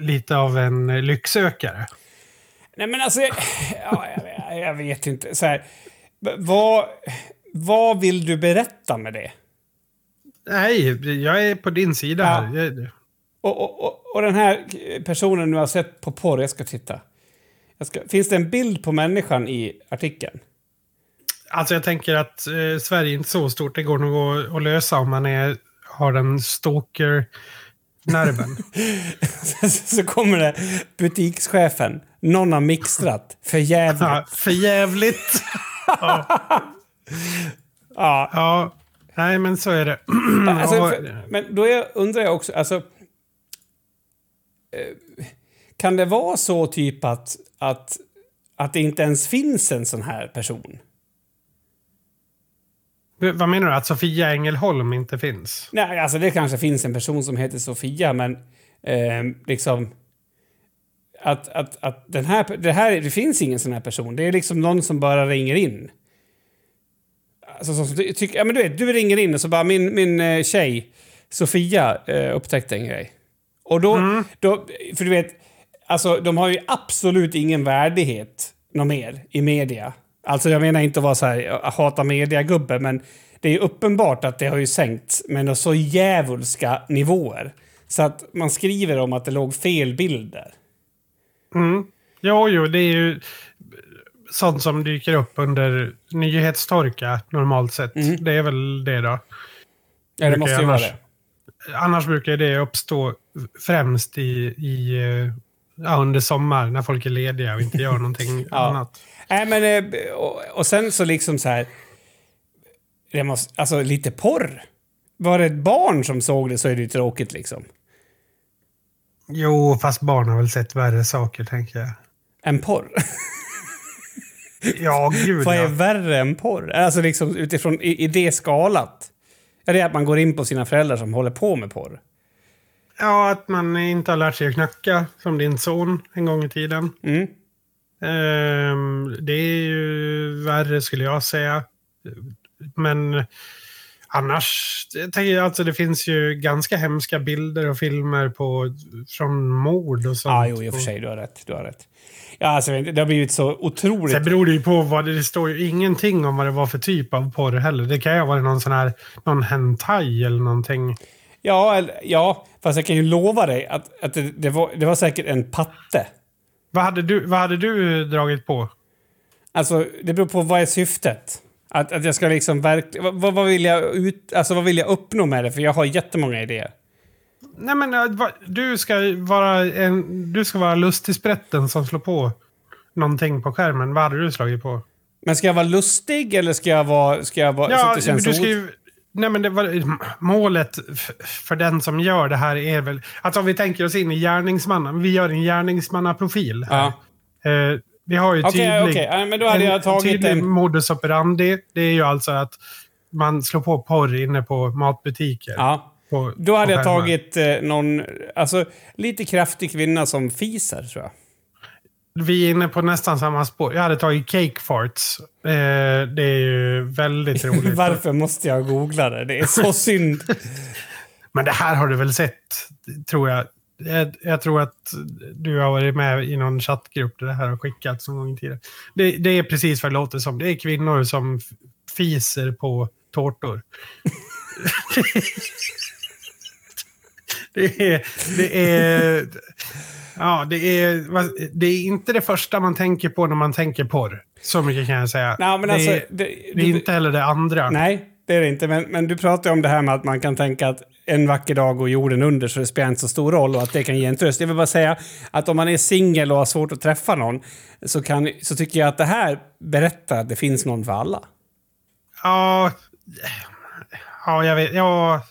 lite av en lycksökare. Nej men alltså, ja, jag, jag vet inte. Så här, vad, vad vill du berätta med det? Nej, jag är på din sida Ja. här. Och, och, och, och den här personen nu har sett på porr, jag ska titta. Jag ska, finns det en bild på människan i artikeln? Alltså jag tänker att eh, Sverige är inte så stort. Det går nog att, att lösa om man är, har den stalker-nerven. Så kommer det butikschefen. Någon har mixtrat. För jävligt. ja, för jävligt. ja. Ja. ja, nej men så är det. Alltså, för, men då är, undrar jag också, alltså... eh, Kan det vara så typ att, att, att det inte ens finns en sån här person? Vad menar du? Att Sofia Ängelholm inte finns? Nej, alltså det kanske finns en person som heter Sofia, men eh, liksom... Att, att, att den här, det, här, det finns ingen sån här person. Det är liksom någon som bara ringer in. Alltså, som, ty- tycker, ja, men du vet, du ringer in och så bara min, min eh, tjej Sofia eh, upptäckte en grej. Och då, då, för du vet, alltså de har ju absolut ingen värdighet något mer i media. Alltså jag menar inte att vara så här, jag hatar media-gubbe, men det är uppenbart att det har ju sänkts med så djävulska nivåer. Så att man skriver om att det låg fel bilder. Mm. Jo, jo, det är ju sånt som dyker upp under nyhetstorka normalt sett. Det är väl det då. Ja, det måste ju vara annars- det. Annars brukar det uppstå främst i, i eh, ja, under sommar när folk är lediga och inte gör någonting Ja. annat. Nej, men eh, och, och sen så liksom så här... Det måste, alltså lite porr. Var det ett barn som såg det så är det ju tråkigt liksom. Jo, fast barn har väl sett värre saker, tänker jag. En porr. Ja, gud Vad är ja. värre än porr? Alltså liksom utifrån i, i det skalat. Är det att man går in på sina föräldrar som håller på med porr? Ja, att man inte har lärt sig att knacka som din son en gång i tiden. Mm. Ehm, det är ju värre skulle jag säga. Men annars, jag alltså det finns ju ganska hemska bilder och filmer på, från mord och sånt. Ja, jo, i och för sig. Du har rätt. Du har rätt. Ja, alltså, det har blivit så otroligt... Sen beror det ju på vad det, det står ju ingenting om vad det var för typ av porr heller. Det kan ju ha varit någon sån här, någon hentai eller någonting. Ja, eller, ja, fast jag kan ju lova dig att, att det, det, var, det var säkert en patte. Vad hade du, vad hade du dragit på? Alltså, det beror på vad är syftet. Att, att jag ska liksom verkligen... Vad, vad, vill jag ut, alltså, vad vill jag uppnå med det? För jag har jättemånga idéer. Nej men va- du ska vara en, du ska vara lustigsprätten som slår på någonting på skärmen. Vad hade du slagit på? Men ska jag vara lustig eller ska jag vara... Ska jag vara så Ja, att det känns du ska ju, nej men var, målet för den som gör det här är väl... Alltså om vi tänker oss in i gärningsmannen. Vi gör en gärningsmannaprofil. Ja. Eh, vi har ju tydlig... okej. Ja, men då hade jag tagit tydlig en- modus operandi. Det är ju alltså att man slår på porr inne på matbutiker. Ja. På, Då hade jag tagit eh, någon... Alltså, lite kraftig kvinna som fiser, tror jag. Vi är inne på nästan samma spår. Jag hade tagit cake farts. Eh, det är ju väldigt roligt. Varför måste jag googla det? Det är så synd. Men det här har du väl sett, tror jag. Jag, jag tror att du har varit med i någon chattgrupp där det här har skickats någon gång tiden. Det, det är precis vad det låter som. Det är kvinnor som fiser på tårtor. det är... Det är Ja, det är, det är inte det första man tänker på när man tänker porr. Så mycket kan jag säga. Nej, men det, alltså, är, det, det är inte heller det andra. Nej, det är det inte. Men, men du pratar ju om det här med att man kan tänka att en vacker dag går jorden under så det spelar inte så stor roll och att det kan ge en tröst. Jag vill bara säga att om man är singel och har svårt att träffa någon så, kan, så tycker jag att det här berättar att det finns någon för alla. Ja, ja jag vet. Ja,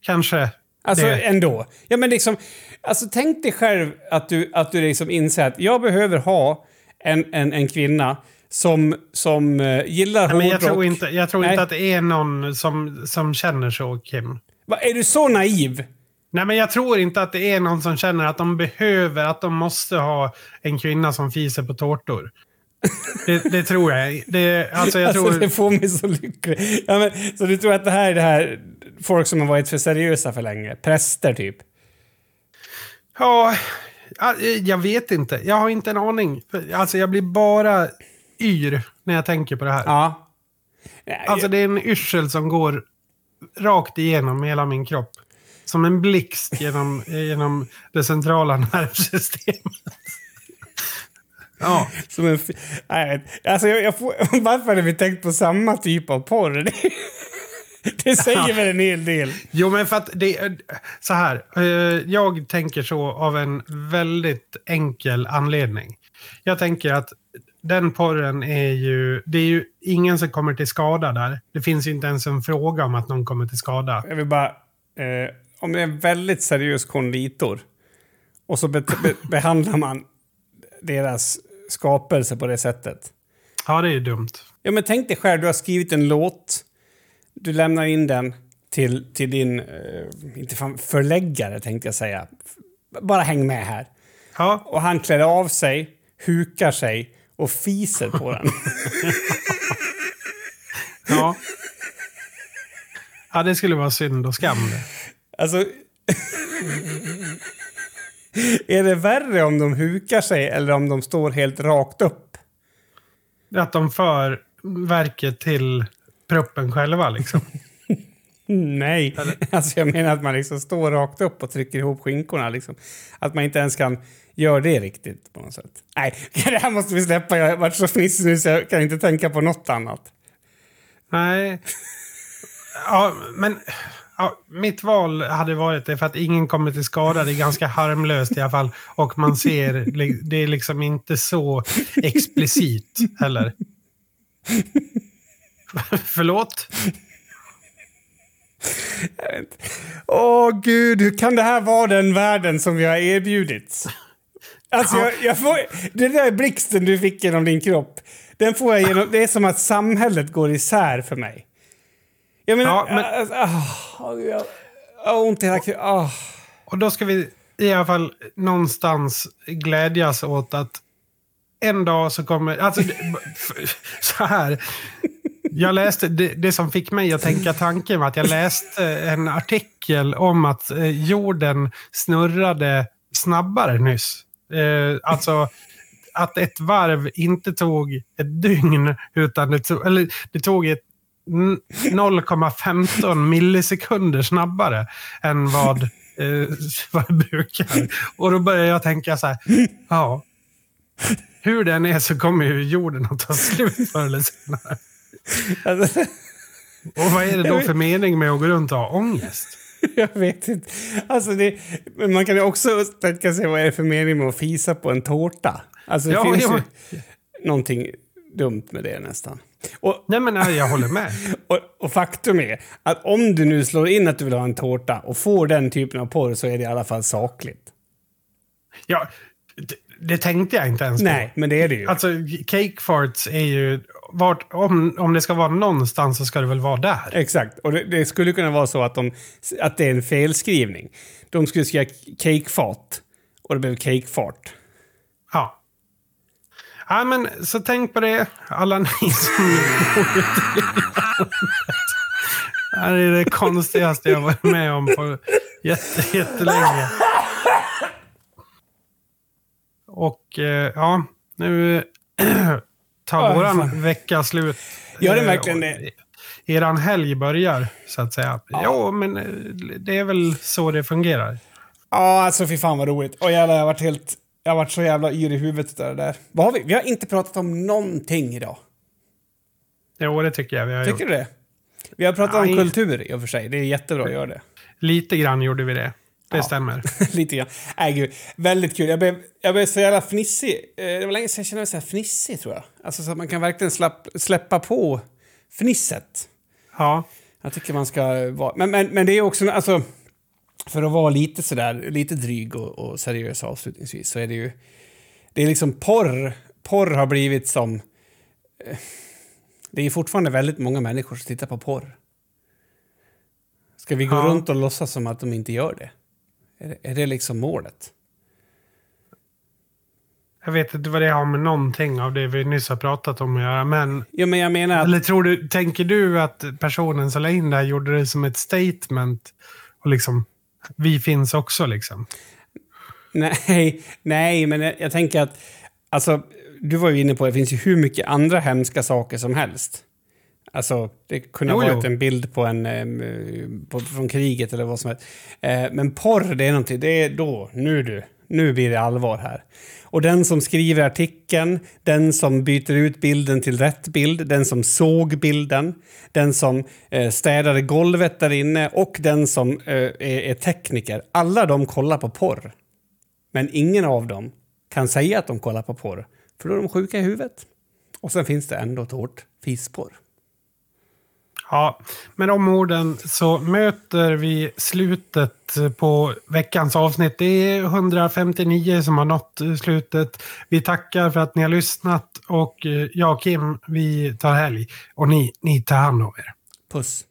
kanske. Alltså det. ändå. Ja, men liksom, alltså, tänk dig själv att du, att du liksom inser att jag behöver ha en, en, en kvinna som, som uh, gillar Nej, men jag hårdrock. tror, inte, jag tror Nej. inte att det är någon som, som känner så, Kim. Va, är du så naiv? Nej, men jag tror inte att det är någon som känner att de behöver, att de måste ha en kvinna som fiser på tårtor. Det, det tror jag. Det, alltså jag tror... Alltså, det får mig så lycklig. Ja, men, så du tror att det här är det här folk som har varit för seriösa för länge? Präster, typ? Ja, ja, jag vet inte. Jag har inte en aning. Alltså jag blir bara yr när jag tänker på det här. Ja. Alltså det är en yrsel som går rakt igenom hela min kropp. Som en blixt genom, genom det centrala nervsystemet. Ja, Som en... Nej, alltså, jag, jag får, varför hade vi tänkt på samma typ av porr? Det, säger väl en hel del. jo men för att det är så här. eh, Jag tänker så av en väldigt enkel anledning. Jag tänker att den porren är ju, det är ju ingen som kommer till skada där. Det finns inte ens en fråga om att någon kommer till skada. Jag vill bara... Eh, om det är en väldigt seriös konditor och så be, be, behandlar man deras skapelse på det sättet. Ja, det är ju dumt. Ja, men tänk dig själv, du har skrivit en låt. Du lämnar in den till, till din, eh, inte fan, förläggare tänkte jag säga. Bara häng med här. Ja, Och han klär av sig, hukar sig och fiser på den. ja. Ja, det skulle vara synd och skam. Alltså... är det värre om de hukar sig eller om de står helt rakt upp? Att de för verket till proppen själva liksom. Nej, alltså jag menar att man liksom står rakt upp och trycker ihop skinkorna. Liksom. Att man inte ens kan göra det riktigt på något sätt. Nej, det här måste vi släppa. Jag har varit så fnissig nu så jag kan inte tänka på något annat. Nej. Ja, men ja, mitt val hade varit det för att ingen kommer till skada. Det är ganska harmlöst i alla fall. Och man ser, det är liksom inte så explicit heller. Förlåt? Åh gud, hur kan det här vara den världen som vi har erbjudits? Alltså, jag, jag får, den där blixten du fick genom din kropp, den får jag genom... Det är som att samhället går isär för mig. Jag menar... Ja, men- alltså, ah, jag jag har ont i hela kroppen. Ah. Och då ska vi i alla fall någonstans glädjas åt att en dag så kommer... Alltså, så här. Jag läste, det, det som fick mig att tänka tanken var att jag läste en artikel om att eh, jorden snurrade snabbare nyss. Eh, alltså att ett varv inte tog ett dygn, utan det tog, eller, det tog ett 0,15 millisekunder snabbare än vad, eh, vad det brukar. Och då börjar jag tänka så här, ja. Hur den är så kommer ju jorden att ta slut förr eller senare. Alltså, Och vad är det då för mening med att gå runt och ha ångest? jag vet inte. Alltså, det, men man kan ju också tänka sig vad är det för mening med att fisa på en tårta? Alltså, det Ja, finns ja. ju någonting dumt med det nästan. Och, Nej men nej, jag håller med. Och, och faktum är att om du nu slår in att du vill ha en tårta och får den typen av porr så är det i alla fall sakligt. Ja, det, det tänkte jag inte ens på. Nej, men det är det ju. Alltså, cake farts är ju... Vart, om, om det ska vara någonstans så ska det väl vara där. Exakt. Och det, det skulle kunna vara så att, de, att det är en felskrivning. De skulle skriva cakefat och det blev cakefart. Ja. Ja, men så tänk på det, alla ni som bor. Det här är det konstigaste jag varit med om på jätte, jättelänge. Och eh, ja, nu tar våran vecka slut. Gör den Eh, verkligen det? Eran helg börjar, så att säga. Ja, men eh, det är väl så det fungerar. Ja, alltså fy fan vad roligt. Och jävlar, jag har varit helt... Jag har varit så jävla yr i huvudet av det där. Vad har vi? Vi har inte pratat om någonting idag. Jo, det tycker jag vi har Tycker gjort. du det? Vi har pratat om Nej. kultur i och för sig. Det är jättebra att göra det. Lite grann gjorde vi det. Det Ja. stämmer. Lite grann. Nej, gud. Väldigt kul. Jag blev, jag blev så jävla fnissig. Eh, Det var länge sedan jag kände mig så här fnissig, tror jag. Alltså så att man kan verkligen slapp, släppa på fnisset. Ja. Jag tycker man ska vara... Men, men, men det är också... Alltså, för att vara lite sådär, lite dryg och, och seriös avslutningsvis så är det ju... Det är liksom porr. Porr har blivit som... eh, Det är fortfarande väldigt många människor som tittar på porr. Ska vi gå Ja. runt och låtsas som att de inte gör det? Är det, är det liksom målet? Jag vet inte vad det har med någonting av det vi nyss har pratat om att göra, men... Jo, men jag menar att... Eller tror du, tänker du att personen som la in det här gjorde det som ett statement? Och liksom, vi finns också liksom. Nej, nej, men jag, jag tänker att... Alltså, du var ju inne på att det finns ju hur mycket andra hemska saker som helst. Alltså, det kunde ha Jo, varit jo. en bild på en, em, på, från kriget eller vad som helst. Eh, men porr, det är någonting, det är då, nu du, nu blir det allvar här. Och den som skriver artikeln, den som byter ut bilden till rätt bild, den som såg bilden, den som eh, städade golvet där inne och den som eh, är, är tekniker. Alla de kollar på porr. Men ingen av dem kan säga att de kollar på porr, för då är de sjuka i huvudet. Och sen finns det ändå ett hårt fisporr. Ja, med de orden så möter vi slutet på veckans avsnitt. Det är 159 som har nått slutet. Vi tackar för att ni har lyssnat och eh, jag och Kim, vi tar helg. Och ni, ni tar hand om er. Puss.